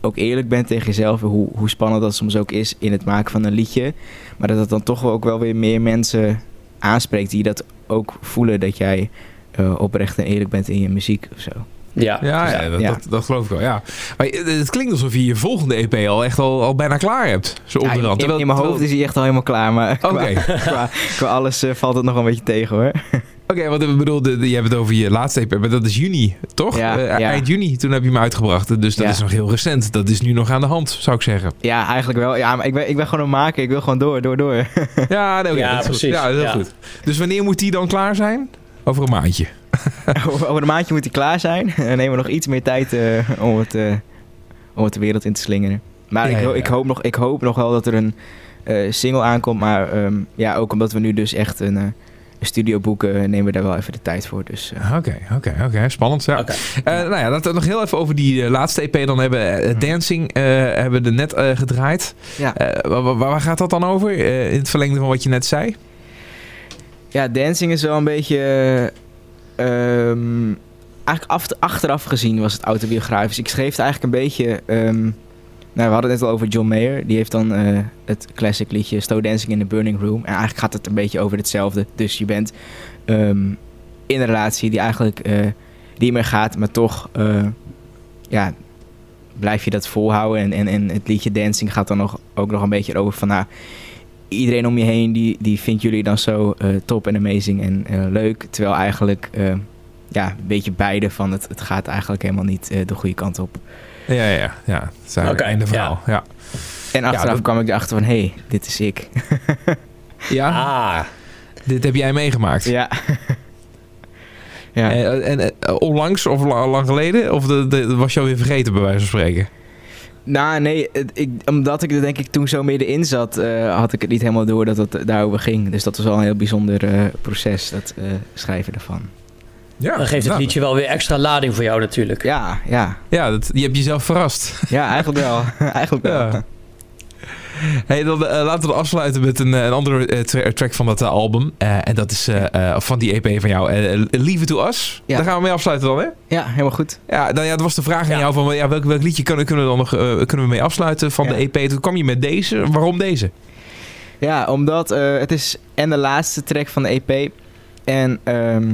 ook eerlijk bent tegen jezelf. Hoe, hoe spannend dat soms ook is in het maken van een liedje. Maar dat het dan toch ook wel weer meer mensen aanspreekt die dat ook voelen dat jij eh, oprecht en eerlijk bent in je muziek of zo. Ja, Ja, ja, dat, ja. Dat, dat geloof ik wel, ja. Maar eh, het klinkt alsof je je volgende EP al echt al, al bijna klaar hebt. Zo Ja, in, onderhand. in, Terwijl- in mijn hoofd is hij echt al helemaal klaar, maar Oké. qua, qua, qua alles eh, valt het nog een beetje tegen hoor. Oké, want ik bedoel, de, de- je hebt het over je laatste EP, maar dat is juni, toch? Ja, Eh, ja. Eind juni, toen heb je hem uitgebracht. Dus dat Ja. is nog heel recent. Dat is nu nog aan de hand, zou ik zeggen. Ja, eigenlijk wel. Ja, maar ik ben, ik ben gewoon een maker. Ik wil gewoon door, door, door. Ja, nee, dat is goed. precies. Ja, heel Ja. goed. Dus wanneer moet die dan klaar zijn? Over een maandje. Over een maandje moet hij klaar zijn. Dan nemen we nog iets meer tijd eh, om, het, eh, om het de wereld in te slingeren. Maar Ja, ik, ja. Ik, hoop nog, ik hoop nog wel dat er een eh, single aankomt. Maar ehm, ja, ook omdat we nu dus echt een, eh, studio boeken, nemen we daar wel even de tijd voor. Dus Oké, oké, oké. Spannend. Ja. Oké. Eh, nou ja, laten we nog heel even over die laatste EP dan hebben. Eh, Dancing eh, hebben we er net eh, gedraaid. ja. Eh, waar, waar- waar gaat dat dan over? Eh, in het verlengde van wat je net zei? ja, dancing is wel een beetje... ehm, eigenlijk af, achteraf gezien was het autobiografisch. Ik schreef het eigenlijk een beetje... ehm, nou, we hadden het net al over John Mayer. Die heeft dan eh, het classic liedje Slow Dancing in the Burning Room. En eigenlijk gaat het een beetje over hetzelfde. Dus je bent ehm, in een relatie die eigenlijk eh, niet meer gaat, maar toch eh, ja, blijf je dat volhouden. En, en, en het liedje Dancing gaat dan nog, ook nog een beetje over van... Nou, iedereen om je heen die, die vindt jullie dan zo eh, top en amazing en eh, leuk. Terwijl eigenlijk eh, ja, een beetje beide van het, het gaat eigenlijk helemaal niet eh, de goede kant op. Ja, ja, ja. ja. Eigenlijk Oké, einde verhaal. Ja. En achteraf dat- kwam ik erachter van, hé, hey, dit is ik. Ja, Ah, dit heb jij meegemaakt. ja. ja. En onlangs of la- lang geleden? Of de, de, was je alweer vergeten bij wijze van spreken? Nou, nee, ik, omdat ik er denk ik toen zo middenin zat, eh, had ik het niet helemaal door dat het daarover ging. Dus dat was wel een heel bijzonder eh, proces, dat eh, schrijven ervan. Ja, dan geeft het liedje wel weer extra lading voor jou natuurlijk. Ja, ja. Ja, dat, je hebt jezelf verrast. Ja, eigenlijk wel. eigenlijk wel. Ja. Hey, dan, eh, laten we afsluiten met een, eh, een andere eh, tra- track van dat album. Eh, en dat is eh, eh, van die EP van jou, eh, Leave It To Us. Ja. Daar gaan we mee afsluiten dan, hè? Ja, helemaal goed. Ja, dan, ja, dat was de vraag aan jou van ja, welk, welk liedje kunnen, kunnen, we dan nog, kunnen we mee afsluiten van Ja. de EP. Toen kwam je met deze. Waarom deze? Ja, omdat eh, het is en de laatste track van de EP. En ehm,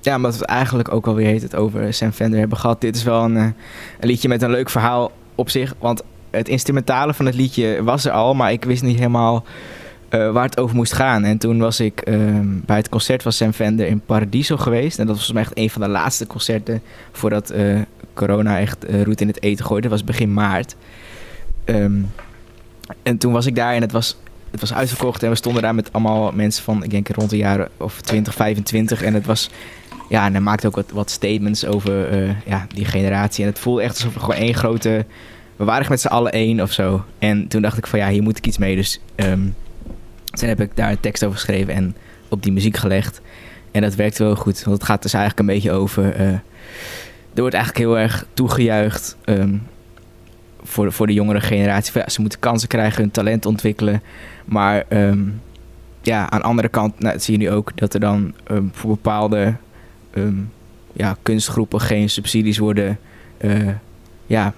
ja, omdat we het eigenlijk ook alweer heet het over Sam Fender hebben gehad. Dit is wel een, een liedje met een leuk verhaal op zich. Want het instrumentale van het liedje was er al, maar ik wist niet helemaal eh, waar het over moest gaan. En toen was ik ehm, bij het concert van Sam Fender in Paradiso geweest. En dat was volgens mij echt een van de laatste concerten voordat eh, corona echt eh, roet in het eten gooide. Dat was begin maart. Ehm, en toen was ik daar en het was het was uitverkocht en we stonden daar met allemaal mensen van, ik denk rond de jaren of 20, 25. En het was, ja, en hij maakte ook wat, statements over eh, ja, die generatie. En het voelde echt alsof we gewoon één grote, we waren echt met z'n allen één of zo. En toen dacht ik van, ja, hier moet ik iets mee. Dus ehm, toen heb ik daar een tekst over geschreven en op die muziek gelegd. En dat werkte wel goed, want het gaat dus eigenlijk een beetje over... eh, er wordt eigenlijk heel erg toegejuicht ehm, voor, voor de jongere generatie. Ja, ze moeten kansen krijgen, hun talent ontwikkelen. Maar ehm, ja, aan de andere kant nou, zie je nu ook dat er dan voor bepaalde ja, kunstgroepen geen subsidies worden... eh, ja,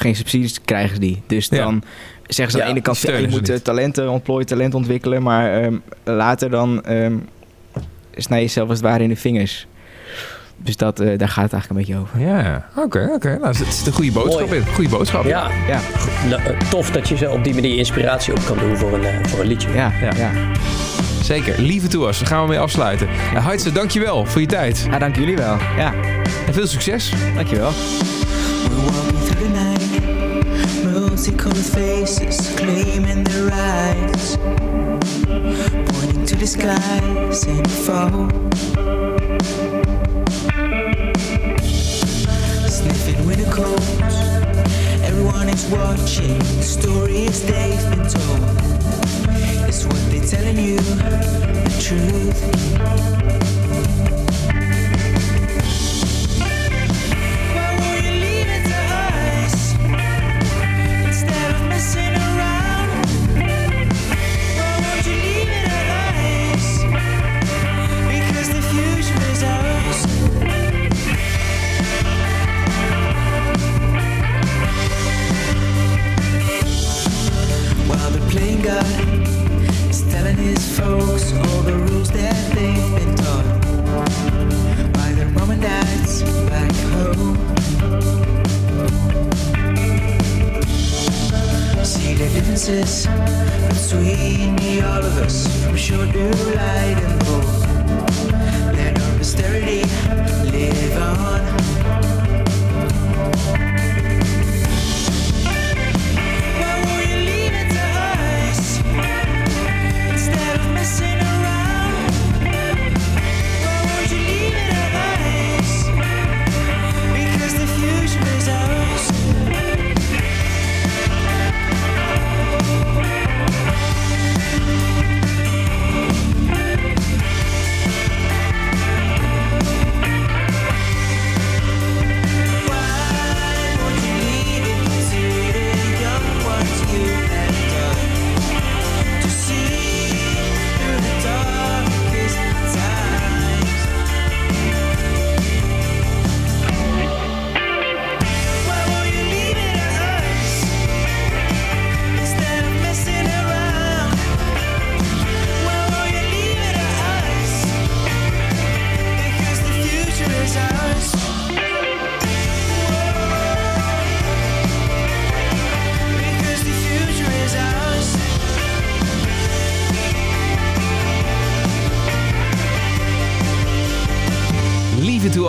geen subsidies krijgen die. Dus Ja. dan zeggen ze aan Ja, de ene kant... ja, je ze moet eh, niet. talenten ontplooien, talent ontwikkelen... maar ehm, later dan ehm snij je jezelf als het ware in de vingers. Dus dat, eh, daar gaat het eigenlijk een beetje over. Ja, oké, oké. Nou, het is een goede boodschap Mooi. in. Goede boodschap. Ja, Ja, nou, eh, tof dat je zo op die manier inspiratie op kan doen voor een, voor een liedje. ja, Ja. ja. Zeker. Lieve Tours, daar gaan we mee afsluiten. Uh, Heidse, dankjewel voor je tijd. Ah, dank jullie wel. Ja, En veel succes. dankjewel. Multicolored faces claiming their rights, pointing to the sky, saying fall. Sniffing winter cold, everyone is watching. The stories they've been told. It's what they're telling you, the truth. Differences between the all of us from short to light and bold. Let our posterity live on.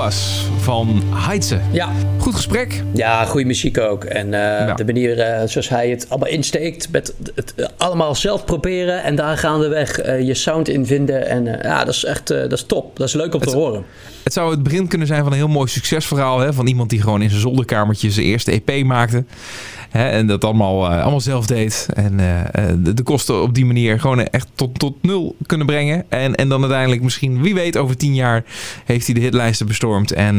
Van Heidse. Ja, Goed gesprek. ja goede muziek ook. En eh, Ja. de manier eh, zoals hij het allemaal insteekt, met het eh, allemaal zelf proberen en daar gaandeweg je sound in vinden. En ja, dat is echt dat is top. Dat is leuk om te horen. Het zou het begin kunnen zijn van een heel mooi succesverhaal. Hè? Van iemand die gewoon in zijn zolderkamertje zijn eerste EP maakte. Hè? En dat allemaal, eh, allemaal zelf deed. En eh, eh, de, de kosten op die manier gewoon echt tot, tot nul kunnen brengen. En, en dan uiteindelijk misschien, wie weet, over tien jaar heeft hij de hitlijsten bestormd. En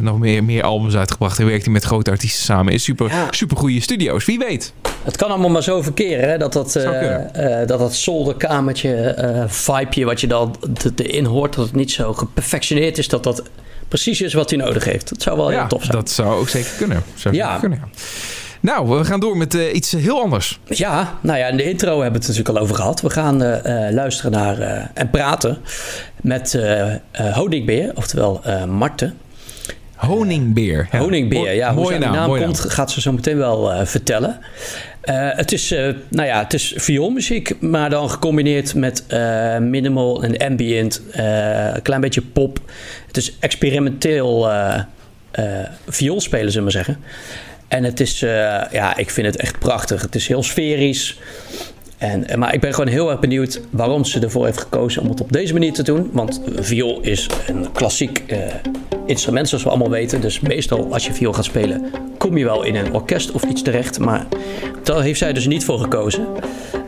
nog meer, meer albums uitgebracht. En werkt hij met grote artiesten samen. In super, Ja. super goede studio's. Wie weet. Het kan allemaal maar zo verkeren, hè? Dat dat, kunnen. eh, dat dat zolderkamertje eh vibeje wat je dan erin hoort, dat het niet zo geperfectioneerd is, dat dat precies is wat hij nodig heeft. Dat zou wel heel tof zijn. dat zou ook zeker kunnen. Zou Ja. zeker kunnen, ja. Nou, we gaan door met eh, iets heel anders. Ja, nou ja, in de intro hebben we het natuurlijk al over gehad. We gaan eh, eh, luisteren naar en praten met Honingbeer, oftewel Marten. Honingbeer. Ja. Honingbeer, ja. Hoe die naam, naam komt, gaat ze zo meteen wel vertellen. Het is, nou ja, het is vioolmuziek, maar dan gecombineerd met minimal en ambient, een klein beetje pop. Het is experimenteel vioolspelen, zullen we maar zeggen. En het is, eh, ja, ik vind het echt prachtig. Het is heel sferisch. En, eh, maar ik ben gewoon heel erg benieuwd waarom ze ervoor heeft gekozen om het op deze manier te doen. Want viool is een klassiek eh, instrument, zoals we allemaal weten. Dus meestal als je viool gaat spelen, kom je wel in een orkest of iets terecht. Maar daar heeft zij dus niet voor gekozen.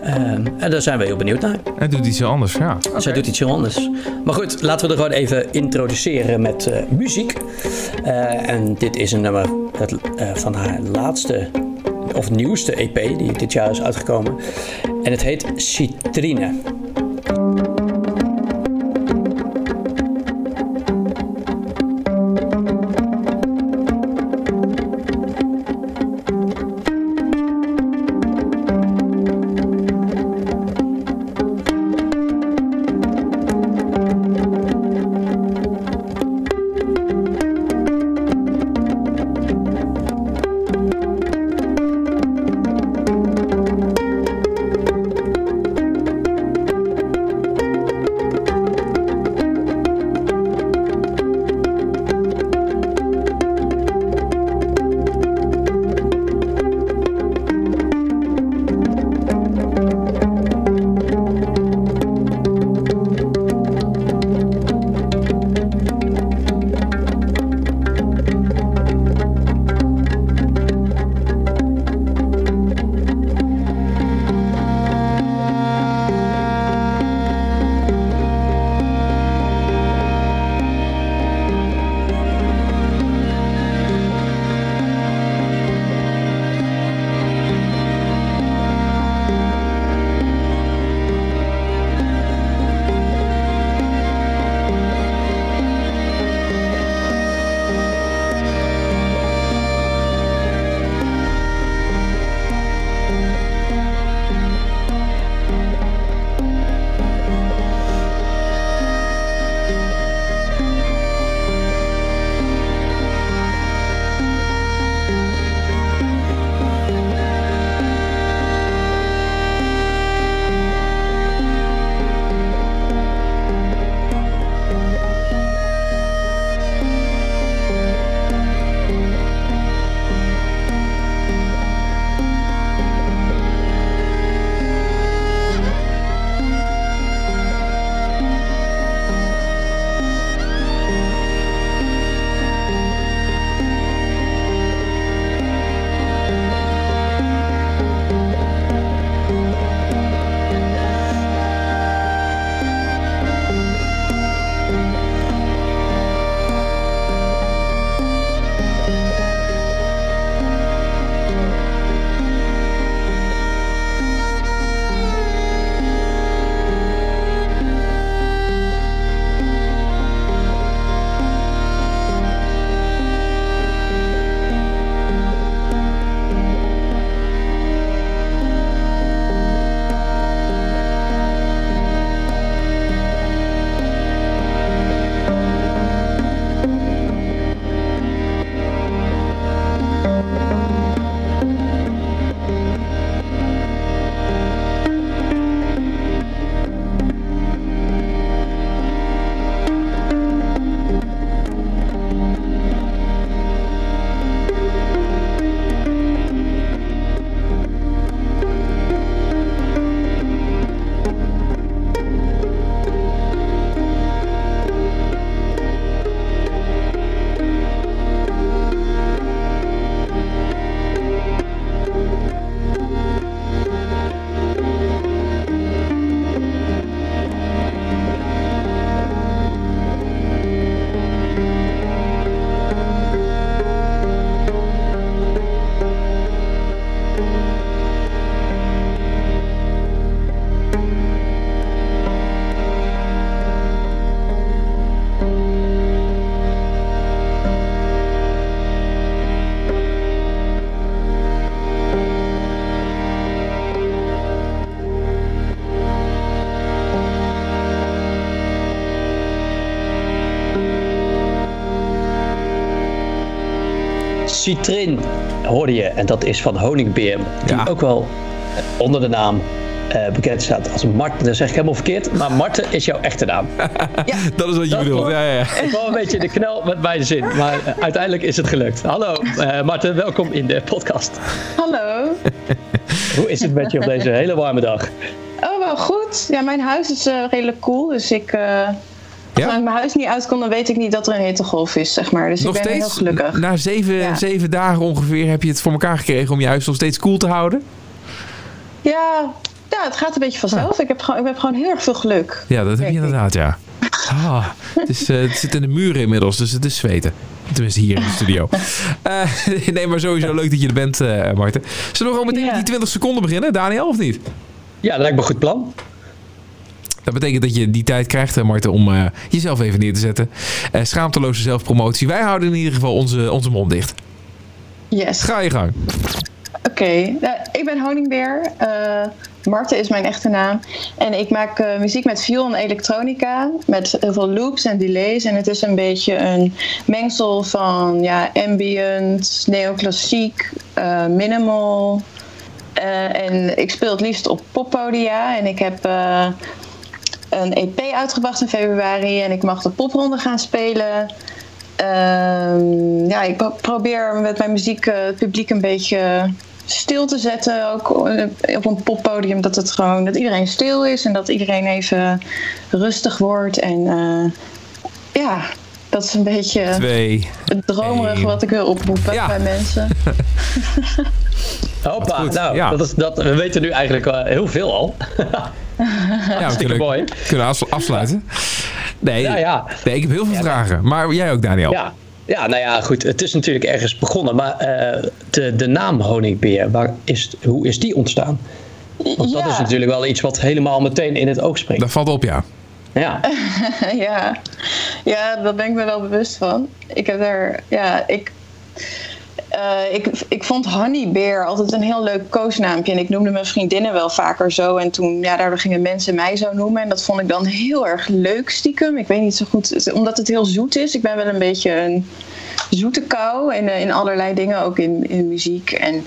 Ehm, en daar zijn we heel benieuwd naar. Hij doet iets heel anders, ja. Zij doet iets heel anders. Maar goed, laten we er gewoon even introduceren met eh, muziek. Eh, en dit is een nummer het, eh, van haar laatste of nieuwste EP die dit jaar is uitgekomen. En het heet Citrine. Citrin hoorde je, en dat is van Honingbeer, die Ja. ook wel eh, onder de naam eh, bekend staat als Marten. Dat zeg ik helemaal verkeerd, maar Marten is jouw echte naam. Dat is wat je Dat bedoelt. Ja, ja, ja. Ik wou een beetje de knel met beide zin, maar eh, uiteindelijk is het gelukt. Hallo eh Marten, welkom in de podcast. Hallo. Hoe is het met je op deze hele warme dag? Oh, wel goed. Ja, mijn huis is eh, redelijk koel. Dus ik, als Ja? ik mijn huis niet uitkom, dan weet ik niet dat er een hittegolf is, zeg maar. Dus Nog ik ben heel gelukkig. na zeven, Ja. zeven dagen ongeveer, heb je het voor elkaar gekregen om je huis nog steeds koel te houden? Ja, ja, het gaat een beetje vanzelf. Ik, heb gewoon, ik heb gewoon heel erg veel geluk. Ja, dat heb je inderdaad, ja. Ah, het, is, eh, het zit in de muren inmiddels, dus het is zweten. Tenminste, hier in de studio. Eh, nee, maar sowieso leuk dat je er bent, eh Marten. Zullen we gewoon meteen Ja. die 20 seconden beginnen, Daniel, of niet? Ja, dat lijkt me een goed plan. Dat betekent dat je die tijd krijgt, eh, Marten, om eh, jezelf even neer te zetten. Eh, schaamteloze zelfpromotie. Wij houden in ieder geval onze, onze mond dicht. Yes. Ga je gang. Oké, nou, ik ben Honingbeer. Marten is mijn echte naam. En ik maak muziek met viool en elektronica. Met heel veel loops en delays. En het is een beetje een mengsel van ja, ambient, neoclassiek, minimal. En ik speel het liefst op poppodia. En ik heb een EP uitgebracht in februari. En ik mag de popronde gaan spelen. Ehm, ja, ik pro- probeer met mijn muziek eh, het publiek een beetje stil te zetten. Ook eh, op een poppodium. Dat het gewoon dat iedereen stil is en dat iedereen even rustig wordt. En eh, ja, dat is een beetje Twee. het dromerige één. wat ik wil oproepen Ja. bij mensen. Hoppa, nou, ja. dat is, dat, we weten nu eigenlijk heel veel al. Ja, Hartstikke kunnen, mooi. kunnen afslu- afsluiten. Nee, Ja, ja. nee, ik heb heel veel vragen. Maar jij ook, Daniel. Ja. ja, nou ja, goed. Het is natuurlijk ergens begonnen. Maar eh, de, de naam honingbeer, waar is, hoe is die ontstaan? Want dat is natuurlijk wel iets wat helemaal meteen in het oog springt. Dat valt op, ja. Ja, ja. ja, daar ben ik me wel bewust van. Ik heb daar, ja, ik, eh, ik, ik vond Honeybeer altijd een heel leuk koosnaampje. En ik noemde mijn vriendinnen wel vaker zo. En toen, ja, daardoor gingen mensen mij zo noemen. En dat vond ik dan heel erg leuk stiekem. Ik weet niet zo goed, omdat het heel zoet is. Ik ben wel een beetje een zoete kou. In, in allerlei dingen, ook in, in muziek. En,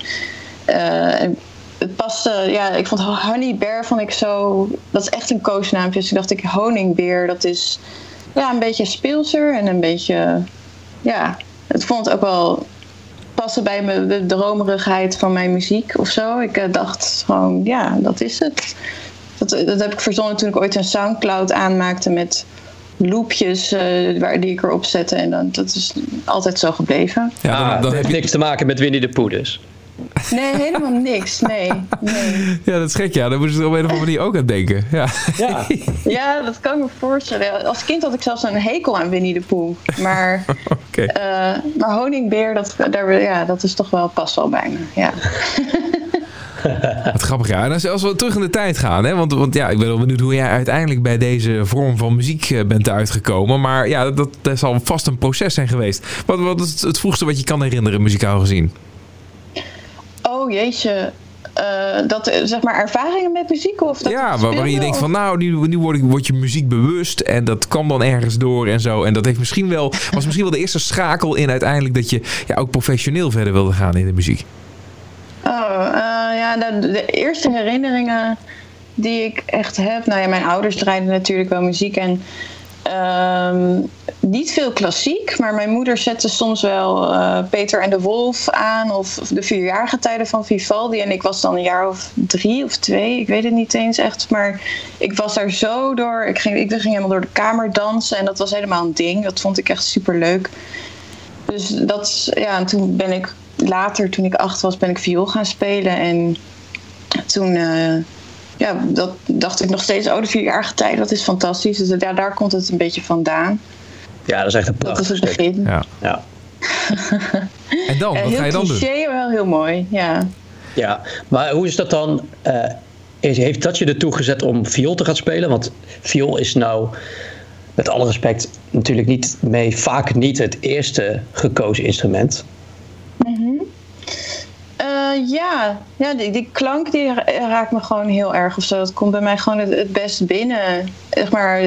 eh, het paste, ja, ik vond honeybeer vond ik zo, dat is echt een koosnaampje. Dus ik dacht ik honingbeer, dat is ja, een beetje speelser en een beetje, ja, het vond ook wel passen bij me, de dromerigheid van mijn muziek of zo. Ik eh, dacht gewoon, ja, dat is het. Dat, dat heb ik verzonnen toen ik ooit een Soundcloud aanmaakte met loopjes eh, waar, die ik erop zette. En dan, dat is altijd zo gebleven. Ja, dan, ah, dan dat heeft niks te maken met Winnie de Pooh dus. Nee, helemaal niks. Nee, nee. ja, dat is gek, ja. Daar moeten ze op een of andere manier ook aan denken. Ja. Ja, Ja, dat kan ik me voorstellen. Als kind had ik zelfs een hekel aan Winnie de Pooh. Maar, eh, maar honingbeer, dat, daar, ja, dat is toch wel, past wel bij me. Ja. Wat grappig, ja. En als, als we terug in de tijd gaan, hè, want, want ja, ik ben wel benieuwd hoe jij uiteindelijk bij deze vorm van muziek eh, bent uitgekomen. Maar ja, dat, dat zal vast een proces zijn geweest. Wat, wat is het vroegste wat je kan herinneren, muzikaal gezien? Oh jeetje. Eh, dat, eh, zeg maar ervaringen met muziek? Of dat ja, waar, waarin je denkt van nou, nu, nu word, ik, word je muziek bewust en dat kwam dan ergens door en zo. En dat heeft misschien wel, was misschien wel de eerste schakel in uiteindelijk dat je ja, ook professioneel verder wilde gaan in de muziek. Oh, eh, ja, de, de eerste herinneringen die ik echt heb. Nou ja, mijn ouders draaiden natuurlijk wel muziek en ehm, niet veel klassiek, maar mijn moeder zette soms wel eh, Peter en de Wolf aan of de vierjarige tijden van Vivaldi. En ik was dan een jaar of drie of twee, ik weet het niet eens echt, maar ik was daar zo door. Ik ging, ik ging helemaal door de kamer dansen en dat was helemaal een ding. Dat vond ik echt super leuk. Dus dat, ja, en toen ben ik later, toen ik acht was, ben ik viool gaan spelen. En toen eh, ja, dat dacht ik nog steeds, oh, de vierjarige tijd, dat is fantastisch. Dus ja, daar komt het een beetje vandaan. ja dat is echt een Dat is prachtig het stuk. begin. Ja. Ja. En dan, wat heel ga je dan doen? cliché, maar wel heel mooi. Ja. ja, maar hoe is dat dan? eh, is- heeft dat je ertoe gezet om viool te gaan spelen? Want viool is nou, met alle respect, natuurlijk niet mee, vaak niet het eerste gekozen instrument. Eh, ja, ja die, die klank die ra- raakt me gewoon heel erg of zo. Dat komt bij mij gewoon het, het best binnen. Zeg maar,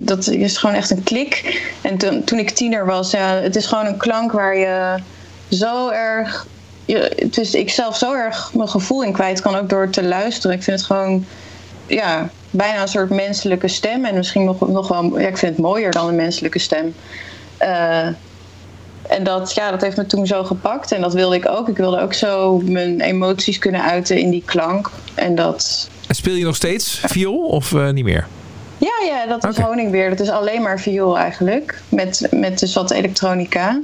dat is gewoon echt een klik. En toen, toen ik tiener was, ja, het is gewoon een klank waar je zo erg. Je, is, ik zelf zo erg mijn gevoel in kwijt kan, ook door te luisteren. Ik vind het gewoon, ja, bijna een soort menselijke stem. En misschien nog, nog wel, ik vind het mooier dan een menselijke stem. Eh, en dat, ja, dat heeft me toen zo gepakt. En dat wilde ik ook. Ik wilde ook zo mijn emoties kunnen uiten in die klank. En dat. En Speel je nog steeds viool of eh, niet meer? Ja, ja, dat is Oké. honingbeer. Dat is alleen maar viool eigenlijk. Met, met dus wat elektronica.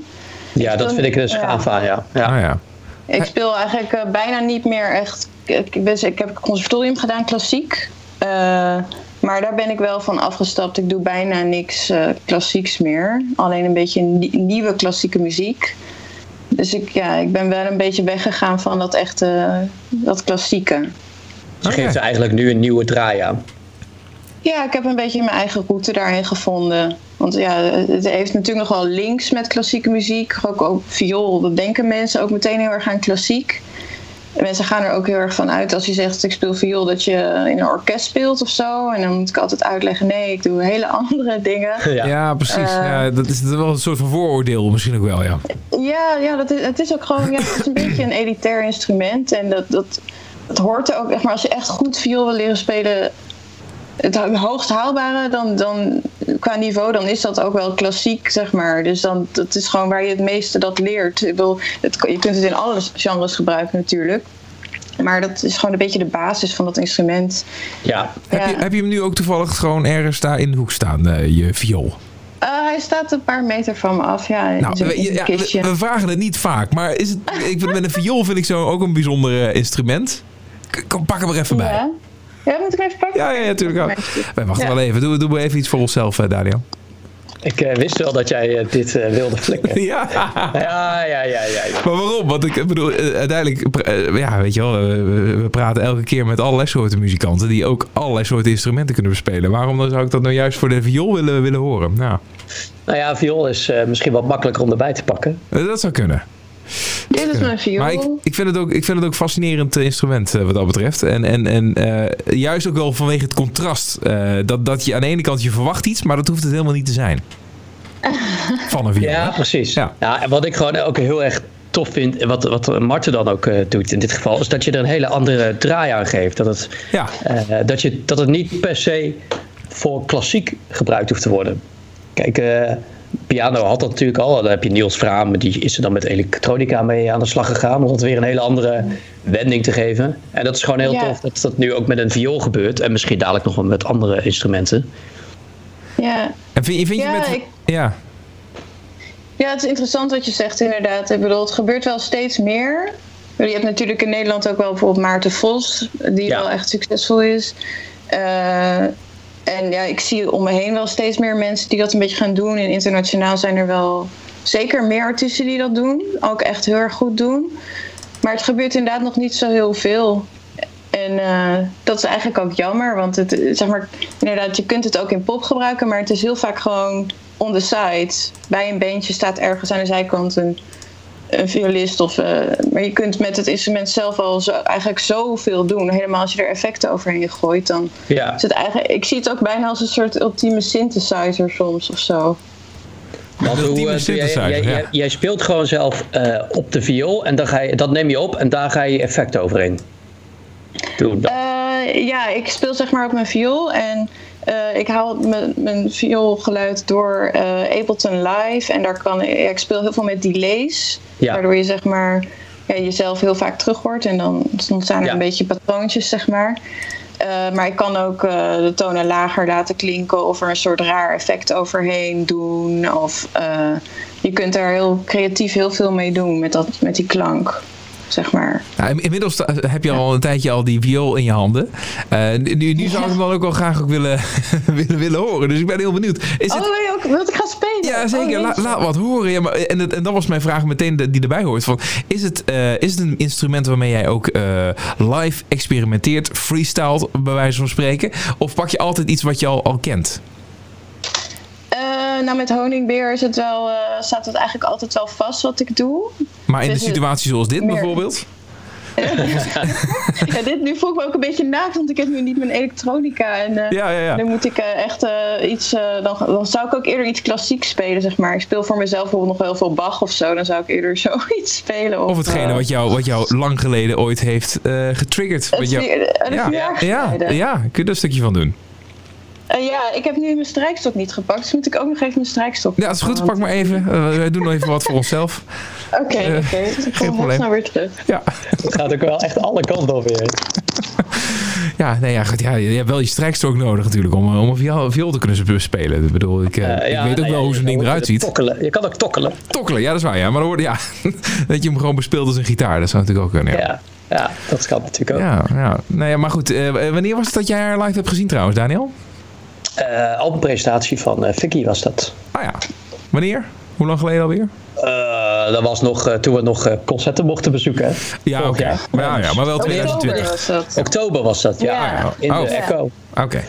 Ja, dat vind ik dus gaaf aan, ja. ja. Ah ja. Ik speel eigenlijk eh, bijna niet meer echt. Ik, ben, ik heb conservatorium gedaan, klassiek. Eh, maar daar ben ik wel van afgestapt. Ik doe bijna niks eh, klassieks meer. Alleen een beetje nie- nieuwe klassieke muziek. Dus ik, ja, ik ben wel een beetje weggegaan van dat echte, dat klassieke. Oké. geeft er eigenlijk nu een nieuwe draai aan. Ja, ik heb een beetje mijn eigen route daarin gevonden. Want ja, het heeft natuurlijk nog wel links met klassieke muziek. Ook, ook viool, dat denken mensen ook meteen heel erg aan klassiek. En mensen gaan er ook heel erg van uit als je zegt ik speel viool dat je in een orkest speelt of zo. En dan moet ik altijd uitleggen nee, ik doe hele andere dingen. Ja, Ja. precies. Eh. ja, dat is wel een soort van vooroordeel misschien ook wel, ja. Ja, ja dat is, het is ook gewoon ja, het is een beetje een elitair instrument. En dat, dat, dat hoort er ook echt. Maar als je echt goed viool wil leren spelen, het hoogst haalbare dan, dan qua niveau, dan is dat ook wel klassiek, zeg maar. Dus dan, dat is gewoon waar je het meeste dat leert. Ik bedoel, het, je kunt het in alle genres gebruiken natuurlijk. Maar dat is gewoon een beetje de basis van dat instrument. Ja, Heb, Ja. je, heb je hem nu ook toevallig gewoon ergens daar in de hoek staan, eh, je viool? Eh, hij staat een paar meter van me af, ja, Nou, we, ja, we, we vragen het niet vaak, maar is het, ik vind, met een viool vind ik zo ook een bijzonder eh, instrument. K- Kom, pak hem er even bij. Ja. moet ik even pakken? Ja, ja, natuurlijk ook. Wij wachten Ja. wel even. Doe, doe maar even iets voor onszelf, eh, Daniel. ik eh, wist wel dat jij eh, dit eh, wilde flikken. Ja. Ja, ja, ja, ja. ja. Maar waarom? Want ik bedoel, uiteindelijk, ja, weet je wel, we, praten elke keer met allerlei soorten muzikanten die ook allerlei soorten instrumenten kunnen bespelen. Waarom dan zou ik dat nou juist voor de viool willen, willen horen? Nou, Nou ja, viool is eh, misschien wat makkelijker om erbij te pakken. dat zou kunnen. Dit is mijn viool. Maar ik, ik, vind het ook, ik vind het ook een fascinerend eh, instrument eh, wat dat betreft. En, en, en eh, juist ook wel vanwege het contrast. eh, dat, dat je aan de ene kant je verwacht iets, maar dat hoeft het helemaal niet te zijn. Van een viool. Ja, hè? precies. Ja. Ja. en wat ik gewoon ook heel erg tof vind, en wat, wat Marten dan ook eh, doet in dit geval, is dat je er een hele andere draai aan geeft. Dat het, Ja. eh, dat, je, dat het niet per se voor klassiek gebruikt hoeft te worden. Kijk, eh, piano had dat natuurlijk al. Dan heb je Niels Vraam, die is er dan met elektronica mee aan de slag gegaan. Om het weer een hele andere wending te geven. En dat is gewoon heel Ja. tof dat dat nu ook met een viool gebeurt. En misschien dadelijk nog wel met andere instrumenten. Ja. En vind, je- vind je Ja, met... ik- Ja. ja, het is interessant wat je zegt inderdaad. Ik bedoel, het gebeurt wel steeds meer. Je hebt natuurlijk in Nederland ook wel bijvoorbeeld Maarten Vos, die Ja. wel echt succesvol is. Eh, en ja, ik zie om me heen wel steeds meer mensen die dat een beetje gaan doen. En internationaal zijn er wel zeker meer artiesten die dat doen. Ook echt heel erg goed doen. Maar het gebeurt inderdaad nog niet zo heel veel. En eh, dat is eigenlijk ook jammer, want het, zeg maar, inderdaad, je kunt het ook in pop gebruiken, maar het is heel vaak gewoon on the side. Bij een bandje staat ergens aan de zijkant een, een violist. Of, eh, maar je kunt met het instrument zelf al zo, eigenlijk zoveel doen. Helemaal als je er effecten overheen gooit, dan Ja. is het eigenlijk. Ik zie het ook bijna als een soort ultieme synthesizer soms of zo. Want Een hoe, ultieme doe jij, synthesizer, jij, ja. jij, jij speelt gewoon zelf eh, op de viool en dan ga je, dat neem je op en daar ga je effecten overheen. Doe dat. Eh, ja, ik speel zeg maar op mijn viool en eh, ik haal mijn, mijn vioolgeluid door eh, Ableton Live en daar kan ja, ik speel heel veel met delays, Ja. waardoor je zeg maar ja, jezelf heel vaak terug hoort en dan ontstaan er een beetje patroontjes zeg maar. Eh, maar ik kan ook de tonen lager laten klinken of er een soort raar effect overheen doen. Of je kunt daar heel creatief heel veel mee doen met, dat, met die klank. Zeg maar. Nou, in- inmiddels heb je al een tijdje al die viool in je handen. Eh, nu, nu zou ik hem dan ook wel graag ook willen, willen, willen horen. Dus ik ben heel benieuwd. Is oh, het, wil je ook, wilt ik gaan spelen? ja, zeker. Oh, La- jeetje. laat wat horen. Ja, maar, en, het- en dat was mijn vraag meteen die erbij hoort. Van, is, het, eh, is het een instrument waarmee jij ook eh, live experimenteert, freestyle bij wijze van spreken? Of pak je altijd iets wat je al, al kent? Eh, nou, met honingbeer is het wel, eh, staat het eigenlijk altijd wel vast wat ik doe. Maar in het situatie zoals dit meer- bijvoorbeeld? Ja, dit, nu voel ik me ook een beetje naakt, want ik heb nu niet mijn elektronica. En eh, Ja, ja, ja. dan moet ik echt iets... dan, dan zou ik ook eerder iets klassieks spelen, zeg maar. Ik speel voor mezelf bijvoorbeeld nog wel veel Bach of zo. Dan zou ik eerder zoiets spelen. Of, Of hetgene wat jou, wat jou lang geleden ooit heeft getriggerd? jou- vier- ja, ja, ja, kun je er een stukje van doen? Eh, ja, ik heb nu mijn strijkstok niet gepakt, dus moet ik ook nog even mijn strijkstok Ja, dat is goed. Pak maar even. Eh, wij doen nog even wat voor onszelf. Oké, Eh, oké. Ik geen kom snel weer terug. Ja, Het gaat ook wel echt alle kanten op weer. ja, nee, ja, goed, ja je hebt wel je strijkstok nodig natuurlijk om, om een viool, te kunnen sp- spelen. Ik bedoel, ik, eh, Eh, ik ja, weet ook nou wel ja, hoe zo'n ding eruit ziet. Tokkelen. Je kan ook tokkelen. Tokkelen, ja, dat is waar. Ja, maar dan hoor ja, dat je hem gewoon bespeelt als een gitaar. Dat zou natuurlijk ook kunnen. Ja, Ja, ja dat kan natuurlijk ook. ja, ja. Nou ja, maar goed. eh, wanneer was het dat jij haar live hebt gezien trouwens, Daniel? Eh, albumpresentatie van eh Vicky was dat. Ah ja. Wanneer? Hoe lang geleden alweer? Eh, dat was nog eh, toen we nog eh, concerten mochten bezoeken. Ja, oké. Maar ja, ja, maar wel Oktober 2020. was dat. Oktober was dat, ja. Ja. In de Oh. Echo. Oké.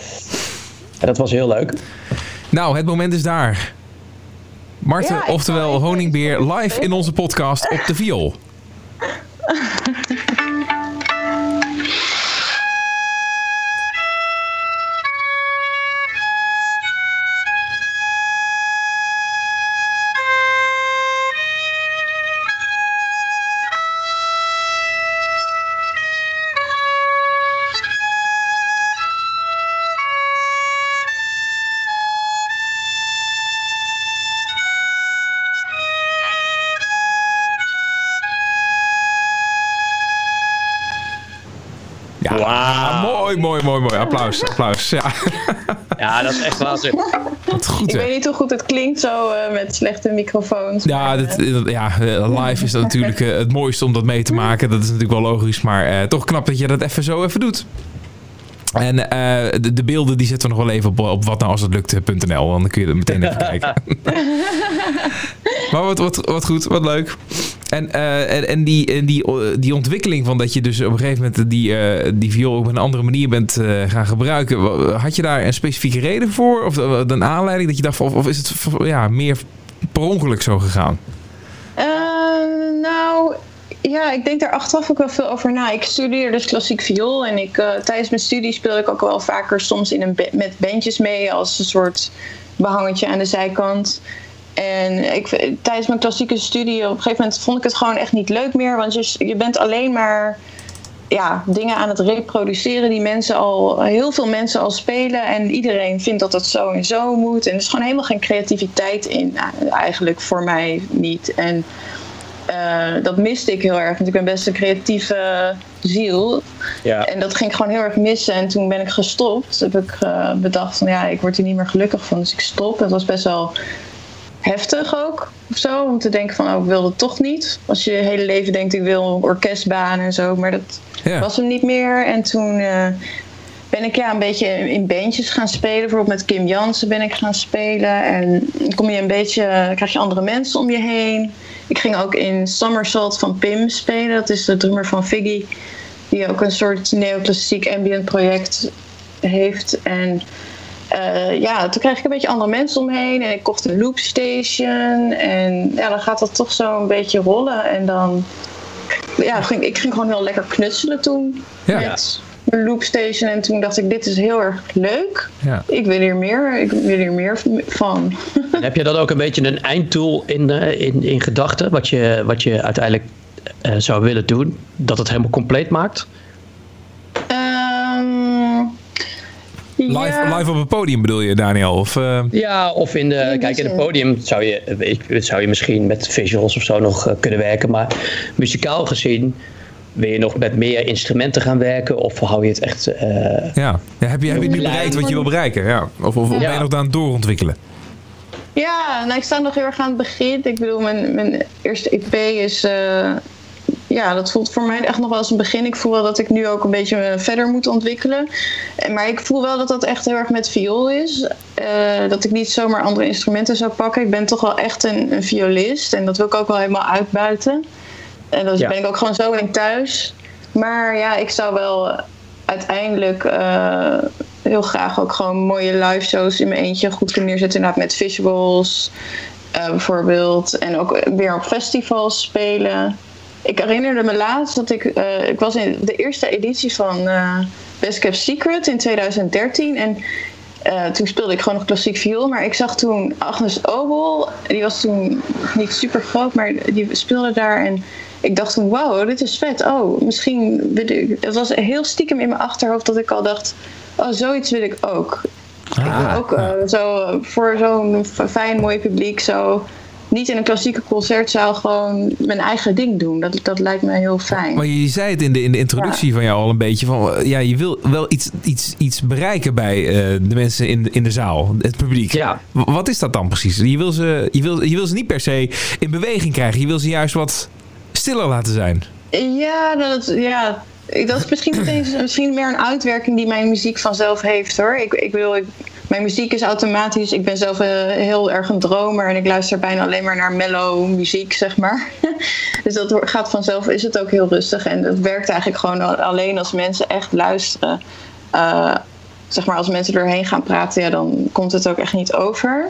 En dat was heel leuk. Nou, het moment is daar. Marten, oftewel Honingbeer, live in onze podcast op de viool. Ja, Wauw. mooi, mooi, mooi, mooi. Applaus, applaus. Ja, Ja, dat is echt waanzin. wat goed Ik hè. weet niet hoe goed het klinkt zo eh, met slechte microfoons. Ja, maar, dat, eh, dat- ja, eh, live is dat natuurlijk het mooiste om dat mee te maken. Dat is natuurlijk wel logisch, maar eh, toch knap dat je dat even zo even doet. En eh, de, de beelden die zetten we nog wel even op, op watnoualshetlukt.nl. Dan kun je er meteen even kijken. maar wat, wat, wat goed, wat leuk. En, eh, en, en, die, en die, die ontwikkeling van dat je dus op een gegeven moment die, eh, die viool op een andere manier bent eh, gaan gebruiken. Had je daar een specifieke reden voor? Of eh, een aanleiding dat je dacht of, is het ja, meer per ongeluk zo gegaan? Eh, nou, ja, ik denk daar achteraf ook wel veel over na. Ik studeerde dus klassiek viool en ik, eh, tijdens mijn studie speelde ik ook wel vaker soms in een met bandjes mee als een soort behangetje aan de zijkant. En ik, tijdens mijn klassieke studie op een gegeven moment vond ik het gewoon echt niet leuk meer, want je, je bent alleen maar ja, dingen aan het reproduceren die mensen al, heel veel mensen al spelen. En iedereen vindt dat het zo en zo moet. En er is gewoon helemaal geen creativiteit in, nou, eigenlijk voor mij niet. En eh, dat miste ik heel erg, want ik ben best een creatieve ziel. Ja. En dat ging ik gewoon heel erg missen. En toen ben ik gestopt. Heb ik eh, bedacht van ja, ik word hier niet meer gelukkig van, dus ik stop. Het was best wel heftig ook, of zo. Om te denken van, oh, ik wil dat toch niet. Als je je hele leven denkt, ik wil een orkestbaan en zo. Maar dat Ja. was hem niet meer. En toen eh, ben ik ja, een beetje in bandjes gaan spelen. Bijvoorbeeld met Kim Jansen ben ik gaan spelen. En dan kom je een beetje, krijg je andere mensen om je heen. Ik ging ook in Somersault van Pim spelen. Dat is de drummer van Figgy. Die ook een soort neoclassiek ambient project heeft. En eh, ja, toen kreeg ik een beetje andere mensen omheen. En ik kocht een loopstation. En ja, dan gaat dat toch zo een beetje rollen. En dan ja, ging, ik ging gewoon heel lekker knutselen toen. Ja. Met mijn loopstation. En toen dacht ik, dit is heel erg leuk. Ja. Ik wil hier meer. Ik wil hier meer van. En heb je dan ook een beetje een einddoel in, eh, in, in gedachten? Wat je, wat je uiteindelijk eh, zou willen doen? Dat het helemaal compleet maakt? Live, ja. live op het podium bedoel je, Daniel? Of, eh, Ja, of in de, kijk, in het podium zou je, zou je misschien met visuals of zo nog eh, kunnen werken. Maar muzikaal gezien wil je nog met meer instrumenten gaan werken? Of hou je het echt... eh, ja. ja. Heb je, heb je nu bereikt wat je wil bereiken? Ja. Of, of ben je nog aan het doorontwikkelen? Ja, nou, ik sta nog heel erg aan het begin. Ik bedoel, mijn, mijn eerste EP is, eh, ja, dat voelt voor mij echt nog wel als een begin. Ik voel wel dat ik nu ook een beetje eh, verder moet ontwikkelen. En- Maar ik voel wel dat dat echt heel erg met viool is. Eh, dat ik niet zomaar andere instrumenten zou pakken. Ik ben toch wel echt een, een violist. En dat wil ik ook wel helemaal uitbuiten. En dan Ja. ben ik ook gewoon zo in thuis. Maar ja, ik zou wel uiteindelijk eh, heel graag ook gewoon mooie live shows in mijn eentje goed kunnen neerzetten. Inderdaad met visuals bijvoorbeeld. En ook weer op festivals spelen. Ik herinnerde me laatst dat ik... eh, ik was in de eerste editie van eh, Best Kept Secret in 2013. En eh, toen speelde ik gewoon nog klassiek viool. Maar ik zag toen Agnes Obel. Die was toen niet super groot, maar die speelde daar. En ik dacht toen, wow, dit is vet. Oh, misschien wil ik... Het was heel stiekem in mijn achterhoofd dat ik al dacht... Oh, zoiets wil ik ook. ik wil ook eh, zo voor zo'n fijn, mooi publiek zo... Niet in een klassieke concertzaal gewoon mijn eigen ding doen. Dat, dat lijkt me heel fijn. Maar je zei het in de, in de introductie van jou al een beetje. Van, eh, ja, je wil wel iets, iets, iets bereiken bij eh, de mensen in, de- in de zaal, het publiek. Ja. Wat is dat dan precies? Je wil, ze, je, wil, je wil ze niet per se in beweging krijgen. Je wil ze juist wat stiller laten zijn. Ja, dat, ja, ik- dat is misschien, misschien meer een uitwerking die mijn muziek vanzelf heeft hoor. Ik, ik wil, ik, mijn muziek is automatisch. Ik ben zelf eh, heel erg een dromer en ik luister bijna alleen maar naar mellow muziek, zeg maar. dus dat gaat vanzelf, is het ook heel rustig. En dat werkt eigenlijk gewoon al- alleen als mensen echt luisteren. Eh, zeg maar, als mensen erheen gaan praten, ja, dan komt het ook echt niet over.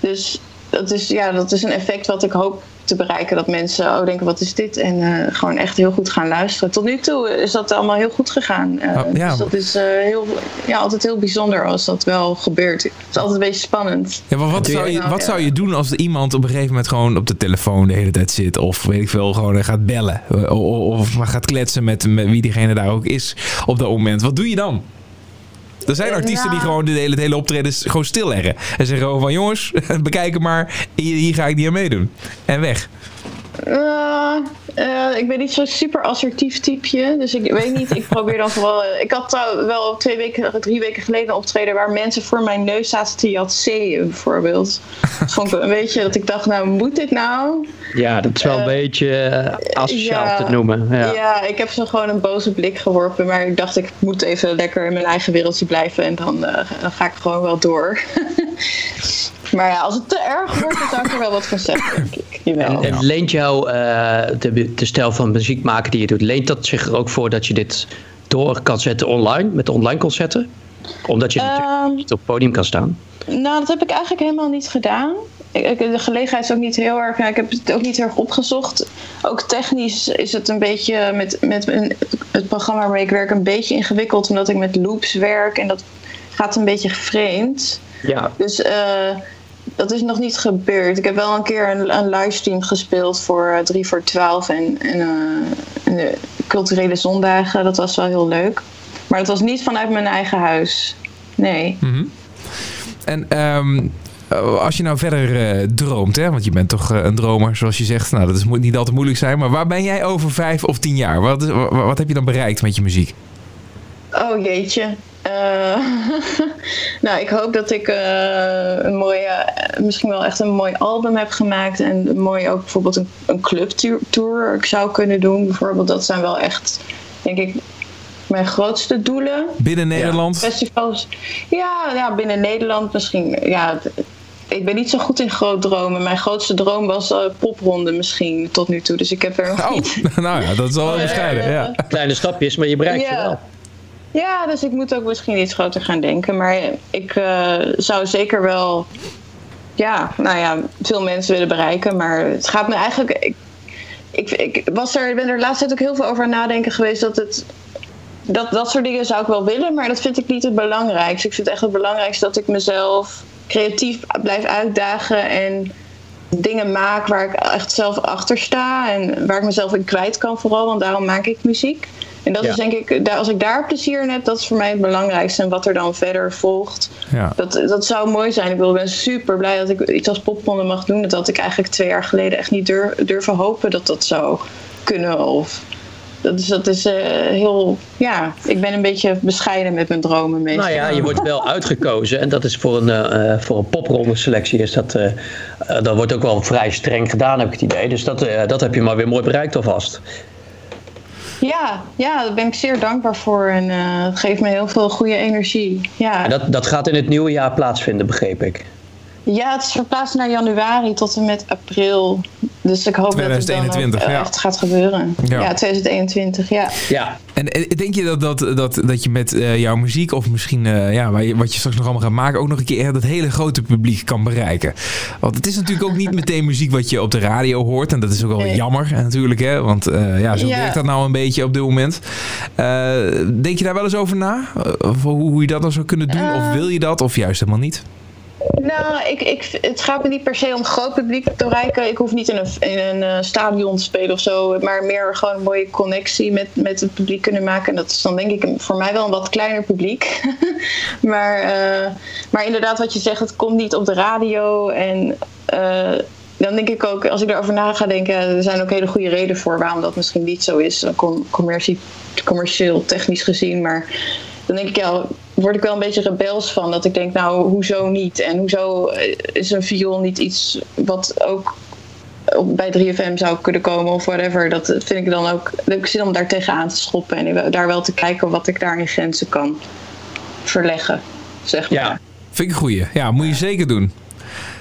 Dus dat is, ja, dat is een effect wat ik hoop te bereiken. Dat mensen oh, denken, wat is dit? En eh, gewoon echt heel goed gaan luisteren. Tot nu toe is dat allemaal heel goed gegaan. Eh, Oh, ja. Dus dat is eh, heel, ja, altijd heel bijzonder als dat wel gebeurt. Het is altijd een beetje spannend. Ja, maar wat, zou je, Nou, wat ja. zou je doen als iemand op een gegeven moment gewoon op de telefoon de hele tijd zit? Of weet ik veel, gewoon gaat bellen? O- o- Of maar gaat kletsen met, met wie diegene daar ook is op dat moment. Wat doe je dan? Er zijn artiesten die gewoon de hele, het hele optredens gewoon stilleggen. En zeggen gewoon van jongens, bekijk het maar. Hier, hier ga ik niet aan meedoen. En weg. Eh, ik ben niet zo'n super assertief typeje. Dus ik weet niet. Ik probeer dan vooral. eh, ik had trouw- wel twee weken, drie weken geleden een optreden waar mensen voor mijn neus zaten te jatseeën, bijvoorbeeld. Dat vond ik een beetje dat ik dacht, nou, moet dit nou? Ja, dat is wel een Eh, beetje asociaal ja. te noemen. Ja. Ja. ik heb ze gewoon een boze blik geworpen. Maar ik dacht, ik moet even lekker in mijn eigen wereldje blijven. En dan, dan ga ik gewoon wel door. maar ja, als het te erg wordt, dan zou ik er wel wat van zeggen, denk ik. Jawel. En, en leent jou eh, de, de stijl van muziek maken die je doet, leent dat zich er ook voor dat je dit door kan zetten online, met online concerten? Omdat je natuurlijk Ehm, niet op het podium kan staan. Nou, dat heb ik eigenlijk helemaal niet gedaan. Ik, ik- de gelegenheid is ook niet heel erg. nou, ik heb het ook niet heel erg opgezocht. Ook technisch is het een beetje met, met een- het programma waarmee ik werk een beetje ingewikkeld, omdat ik met loops werk en dat gaat een beetje vreemd. Ja. Dus eh, dat is nog niet gebeurd. Ik heb wel een keer een, een livestream gespeeld voor eh, 3 voor 12 en, en, eh, en de culturele zondagen. Dat was wel heel leuk. Maar dat was niet vanuit mijn eigen huis. Nee. En ehm, eh, als je nou verder eh, droomt, hè, want je bent toch eh, een dromer, zoals je zegt. Nou, dat is, moet niet altijd moeilijk zijn. Maar waar ben jij over vijf of tien jaar? Wat, wat heb je dan bereikt met je muziek? Oh jeetje. Eh, nou, ik hoop dat ik eh, een mooie, misschien wel echt een mooi album heb gemaakt. En een mooi ook bijvoorbeeld een, een clubtour tour ik zou kunnen doen. Bijvoorbeeld, dat zijn wel echt, denk ik, mijn grootste doelen. Binnen Nederland? Festivals. Ja, ja, binnen Nederland misschien. Ja, ik ben niet zo goed in groot dromen. Mijn grootste droom was eh, popronde misschien tot nu toe. Dus ik heb er nog Oh, niet nou ja, dat is al wel Oh, ja. Ja. Kleine stapjes, maar je bereikt Ja. ze wel. Ja, dus ik moet ook misschien iets groter gaan denken. Maar ik eh, zou zeker wel, ja, nou ja, veel mensen willen bereiken. Maar het gaat me eigenlijk. Ik, ik, ik was er, ben er de laatste tijd ook heel veel over aan nadenken geweest dat het. Dat, dat soort dingen zou ik wel willen, maar dat vind ik niet het belangrijkste. Ik vind echt het belangrijkste dat ik mezelf creatief blijf uitdagen en dingen maak waar ik echt zelf achter sta en waar ik mezelf in kwijt kan vooral, want daarom maak ik muziek. En dat Ja. is denk ik, daar- als ik daar plezier in heb, dat is voor mij het belangrijkste. En wat er dan verder volgt, Ja. dat, dat zou mooi zijn. Ik, bedoel, ik ben super blij dat ik iets als popronde mag doen. Dat had ik eigenlijk twee jaar geleden echt niet dur- durven hopen dat dat zou kunnen. Of, dat is, dat is eh, heel, ja, ik ben een beetje bescheiden met mijn dromen meestal. Nou ja, je wordt wel uitgekozen en dat is voor een, eh, eh, voor een popronde selectie is dat, dat wordt ook wel vrij streng gedaan, heb ik het idee. Dus dat, eh, dat heb je maar weer mooi bereikt alvast. Ja, ja, daar ben ik zeer dankbaar voor. En eh, het geeft me heel veel goede energie. Ja. Dat, dat gaat in het nieuwe jaar plaatsvinden, begreep ik. Ja, het is verplaatst naar januari tot en met april. Dus ik hoop dat 2021, het dan ook, eh, ja. echt gaat gebeuren. Ja. Ja, 2021, ja. Ja, En eh, denk je dat, dat, dat, dat je met eh, jouw muziek of misschien eh, ja, wat je straks nog allemaal gaat maken... ook nog een keer dat hele grote publiek kan bereiken? Want het is natuurlijk ook niet meteen muziek wat je op de radio hoort. En dat is ook wel Nee. jammer natuurlijk. Hè? Want eh, ja, zo Ja. werkt dat nou een beetje op dit moment. Eh, denk je daar wel eens over na? Of hoe, hoe je dat dan zou kunnen doen? of wil je dat? Of juist helemaal niet? Nou, ik, ik, het gaat me niet per se om groot publiek te bereiken. Ik hoef niet in een, in een eh, stadion te spelen of zo. Maar meer gewoon een mooie connectie met, met het publiek kunnen maken. En dat is dan denk ik voor mij wel een wat kleiner publiek. maar, eh, maar inderdaad, wat je zegt, het komt niet op de radio. En eh, dan denk ik ook, als ik erover na ga denken, er zijn ook hele goede redenen voor waarom dat misschien niet zo is. com- commercie, commercieel, technisch gezien. Maar dan denk ik, ja, word ik wel een beetje rebels van. Dat ik denk, nou, hoezo niet? En hoezo eh, is een viool niet iets wat ook bij 3FM zou kunnen komen of whatever. Dat vind ik dan ook. Ik zit om daar tegenaan te schoppen en daar wel te kijken wat ik daar in grenzen kan verleggen. Zeg maar. ja. Vind ik een goeie. Ja, moet je zeker doen.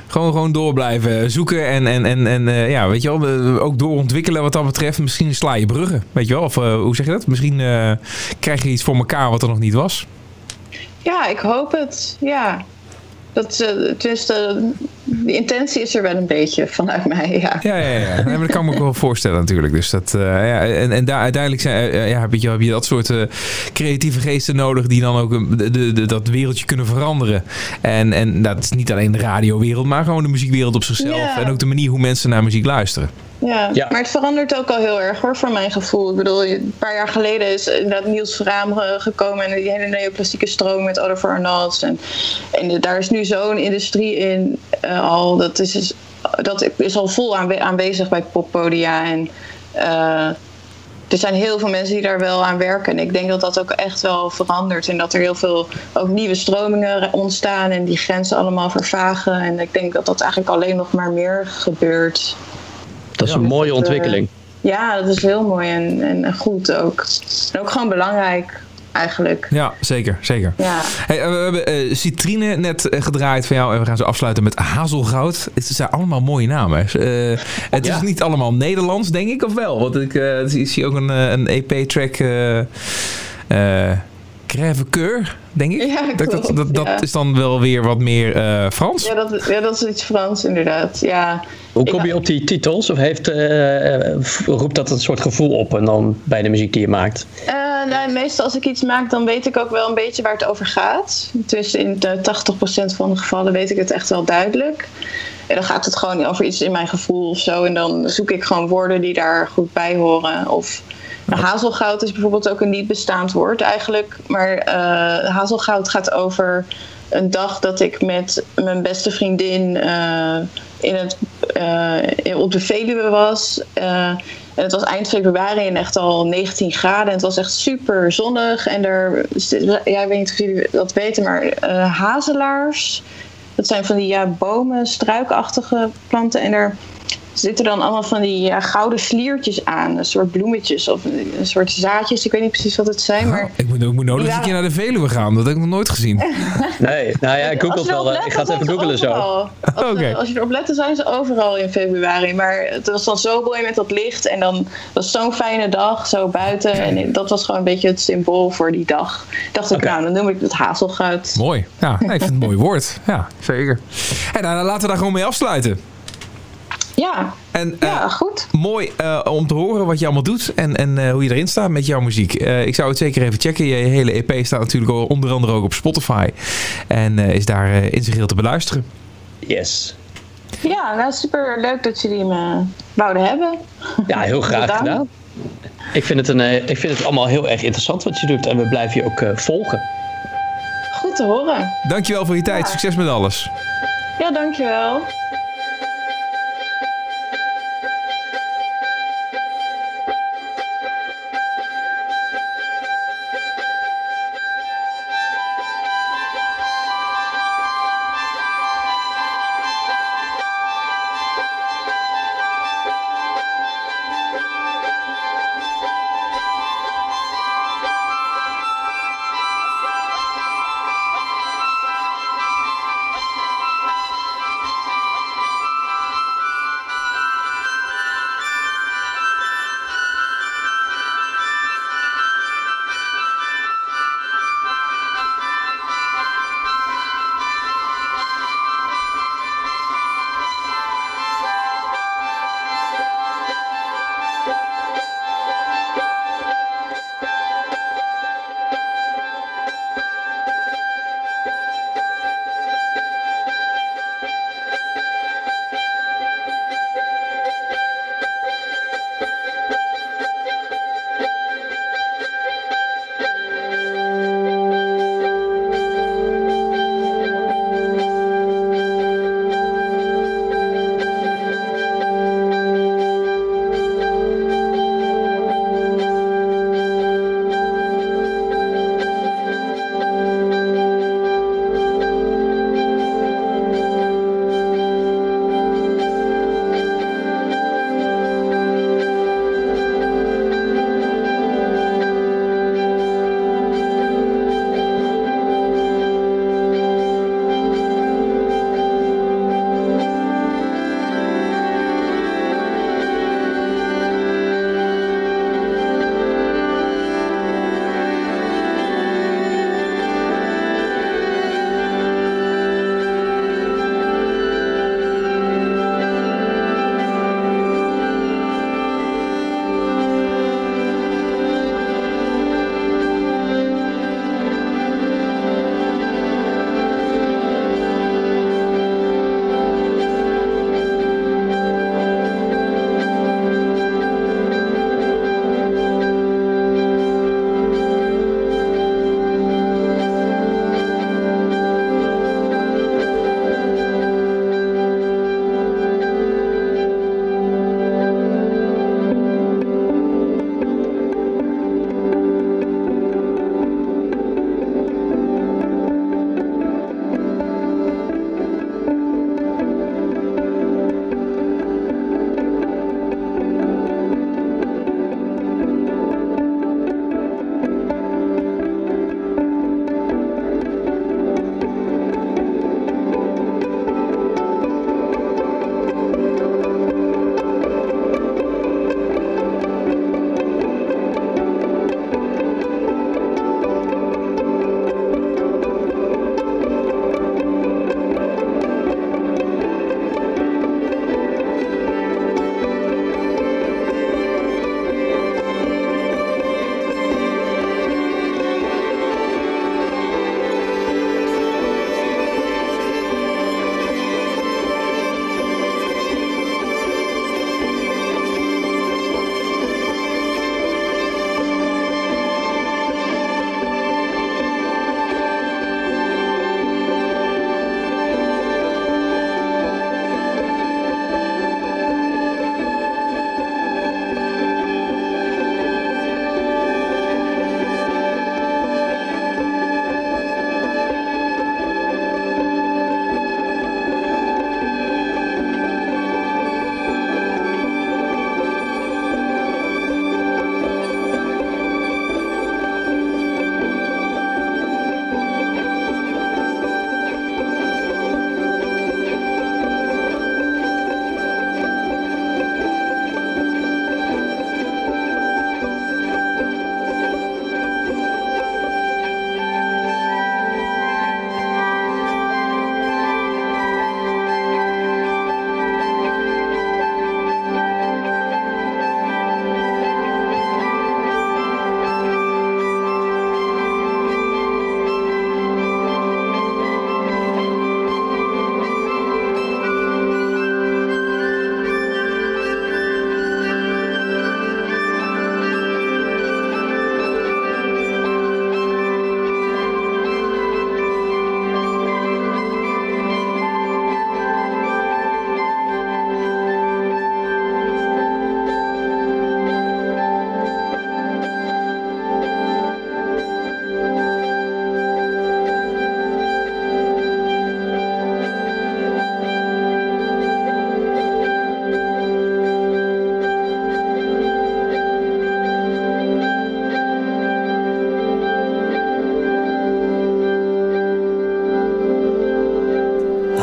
Gewoon, gewoon door blijven zoeken en, en, en, en eh, ja, weet je wel, eh, ook doorontwikkelen wat dat betreft. Misschien sla je bruggen, weet je wel. Of eh, hoe zeg je dat? Misschien eh, krijg je iets voor elkaar wat er nog niet was. Ja, ik hoop het. Ja. Dat, eh, de intentie is er wel een beetje vanuit mij. Ja. Ja, ja, ja. Nee, maar dat kan me ook wel voorstellen natuurlijk. Dus dat, eh, ja, en, en daar uiteindelijk zijn, eh, ja, heb, je, heb je dat soort creatieve geesten nodig die dan ook een- de, de, de- dat wereldje kunnen veranderen. En, en dat is niet alleen de radiowereld, maar gewoon de muziekwereld op zichzelf. Ja. En ook de manier hoe mensen naar muziek luisteren. Ja, Ja. maar het verandert ook al heel erg hoor, voor mijn gevoel. Ik bedoel, een paar jaar geleden is inderdaad Niels Vraam gekomen en die hele neoclassieke stroom met Oliver Arnolds. En, en daar is nu zo'n industrie in eh, al. Dat is, is- dat is al vol aanwe- aanwezig bij poppodia. En eh, er zijn heel veel mensen die daar wel aan werken. En ik denk dat dat ook echt wel verandert. En dat er heel veel ook nieuwe stromingen ontstaan en die grenzen allemaal vervagen. En ik denk dat dat eigenlijk alleen nog maar meer gebeurt. Dat is Ja. een mooie Dat, eh, ontwikkeling. Ja, dat is heel mooi en, en goed ook. En ook gewoon belangrijk, eigenlijk. Ja, zeker, zeker. Ja, Hey, eh, we hebben eh, Citrine net gedraaid van jou en we gaan ze afsluiten met Hazelgoud. Het zijn allemaal mooie namen. Eh, het Ja. is niet allemaal Nederlands, denk ik, of wel? Want ik eh, zie, zie ook een, eh, een EP-track... eh eh, Crève Coeur, denk ik. Ja, dat, dat, dat, dat ja. is dan wel weer wat meer eh, Frans. ja, dat, ja, dat is iets Frans, inderdaad. Ja, Hoe kom je op die titels? Of heeft, eh, roept dat een soort gevoel op en dan bij de muziek die je maakt? Eh, nou, meestal als ik iets maak, dan weet ik ook wel een beetje waar het over gaat. Dus in de 80% van de gevallen weet ik het echt wel duidelijk. En dan gaat het gewoon over iets in mijn gevoel of zo. En dan zoek ik gewoon woorden die daar goed bij horen. Of hazelgoud is bijvoorbeeld ook een niet bestaand woord eigenlijk. Maar eh, hazelgoud gaat over een dag dat ik met mijn beste vriendin eh, in het, eh, op de Veluwe was. En het was eind februari en echt al 19 graden. En het was echt super zonnig. En er, ja, ik weet niet of jullie dat weten, maar hazelaars. Dat zijn van die ja, bomen, struikachtige planten. En er zitten dan allemaal van die gouden sliertjes aan. Een soort bloemetjes of een, een soort zaadjes. Ik weet niet precies wat het zijn. Maar Ik moet, ik moet nodig Ja. een keer naar de Veluwe gaan. Dat heb ik nog nooit gezien. Nee, nou ja, ik google wel. eh, let, Ik ga het even googlen zo. Als, Oké. als je erop let, dan zijn ze overal in februari. Maar het was dan zo mooi met dat licht. En dan was zo'n fijne dag, zo buiten. En dat was gewoon een beetje het symbool voor die dag. Dacht ik, nou, dan noem ik het hazelgoud. Mooi. Ja, ik vind het een mooi woord. Ja, zeker. En nou, dan laten we daar gewoon mee afsluiten. Ja, En, eh, ja, goed. Mooi eh, om te horen wat je allemaal doet en, en eh, hoe je erin staat met jouw muziek. Eh, ik zou het zeker even checken. Je hele EP staat natuurlijk al onder andere ook op Spotify. En eh, is daar eh, in zijn geheel te beluisteren. Yes. Ja, nou, super leuk dat jullie me wouden hebben. Ja, heel graag Bedankt. gedaan. Ik vind, het een, eh, ik vind het allemaal heel erg interessant wat je doet. En we blijven je ook eh, volgen. Goed te horen. Dankjewel voor je tijd. Ja. Succes met alles. Ja, dankjewel.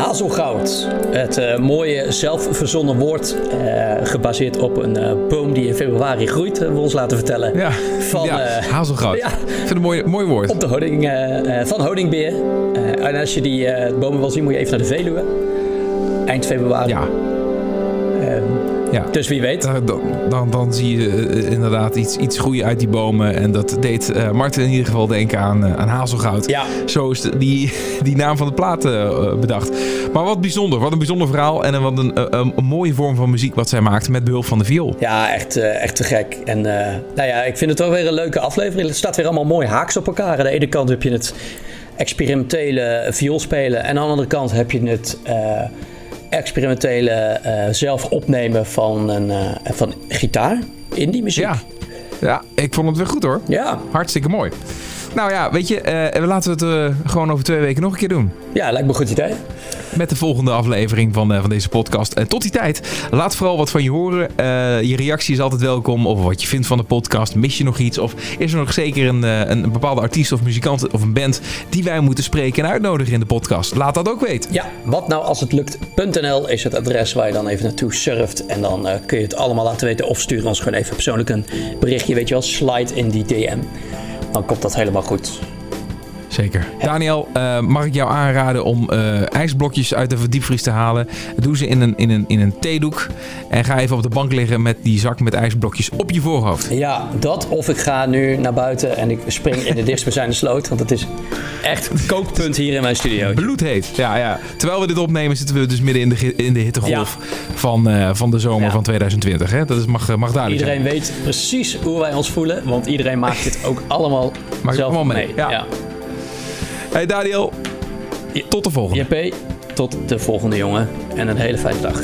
Hazelgoud. Het eh, mooie zelfverzonnen woord, eh, gebaseerd op een eh, boom die in februari groeit, hebben we ons laten vertellen. Ja, Van, ja hazelgoud. ja. Ik vind het een mooi, mooi woord. Op de honing, van honingbeer. En als je die bomen wil zien, moet je even naar de Veluwe. Eind februari. Ja, ja. dus wie weet. Dan, dan, dan, dan zie je eh, inderdaad iets, iets groeien uit die bomen. En dat deed eh Martin in ieder geval denken aan, eh, aan hazelgoud. Ja, Zo is de- die, die naam van de plaat bedacht. Maar wat bijzonder. Wat een bijzonder verhaal. En wat een, een, een mooie vorm van muziek wat zij maakte met behulp van de viool. ja echt, echt te gek. En nou ja, ik vind het wel weer een leuke aflevering. Het staat weer allemaal mooi haaks op elkaar. Aan de ene kant heb je het experimentele vioolspelen. En aan de andere kant heb je het experimentele eh, zelf opnemen van, een, eh, van gitaar. Indie muziek. Ja. ja, ik vond het weer goed hoor. ja. Hartstikke mooi. Nou ja, weet je, eh, laten we het gewoon over twee weken nog een keer doen. Ja, lijkt me een goed idee. Met de volgende aflevering van, eh, van deze podcast. En tot die tijd, laat vooral wat van je horen. Eh, je reactie is altijd welkom. Of wat je vindt van de podcast. Mis je nog iets? Of is er nog zeker een, eh, een, bepaalde artiest of muzikant of een band die wij moeten spreken en uitnodigen in de podcast? Laat dat ook weten. Ja, wat nou als het lukt.nl is het adres waar je dan even naartoe surft. En dan eh, kun je het allemaal laten weten. Of stuur ons gewoon even persoonlijk een berichtje. Weet je wel, slide in die DM. Dan komt dat helemaal goed. Zeker. Daniel, eh, mag ik jou aanraden om eh, ijsblokjes uit de diepvries te halen? Doe ze in een, in, een, in een theedoek. En ga even op de bank liggen met die zak met ijsblokjes op je voorhoofd. Ja, dat of ik ga nu naar buiten en ik spring in de dichtstbijzijnde sloot. Want het is echt een kookpunt hier in mijn studio. Bloedheet. Ja, ja. Terwijl we dit opnemen zitten we dus midden in de, in de hittegolf van, eh, van de zomer Ja. van 2020. Hè? Dat is, mag, mag duidelijk Iedereen weet precies hoe wij ons voelen. Want iedereen maakt dit ook allemaal Maakt zelf allemaal mee, mee. ja. ja. Hey Daniel, tot de volgende. JP, tot de volgende jongen. En een hele fijne dag.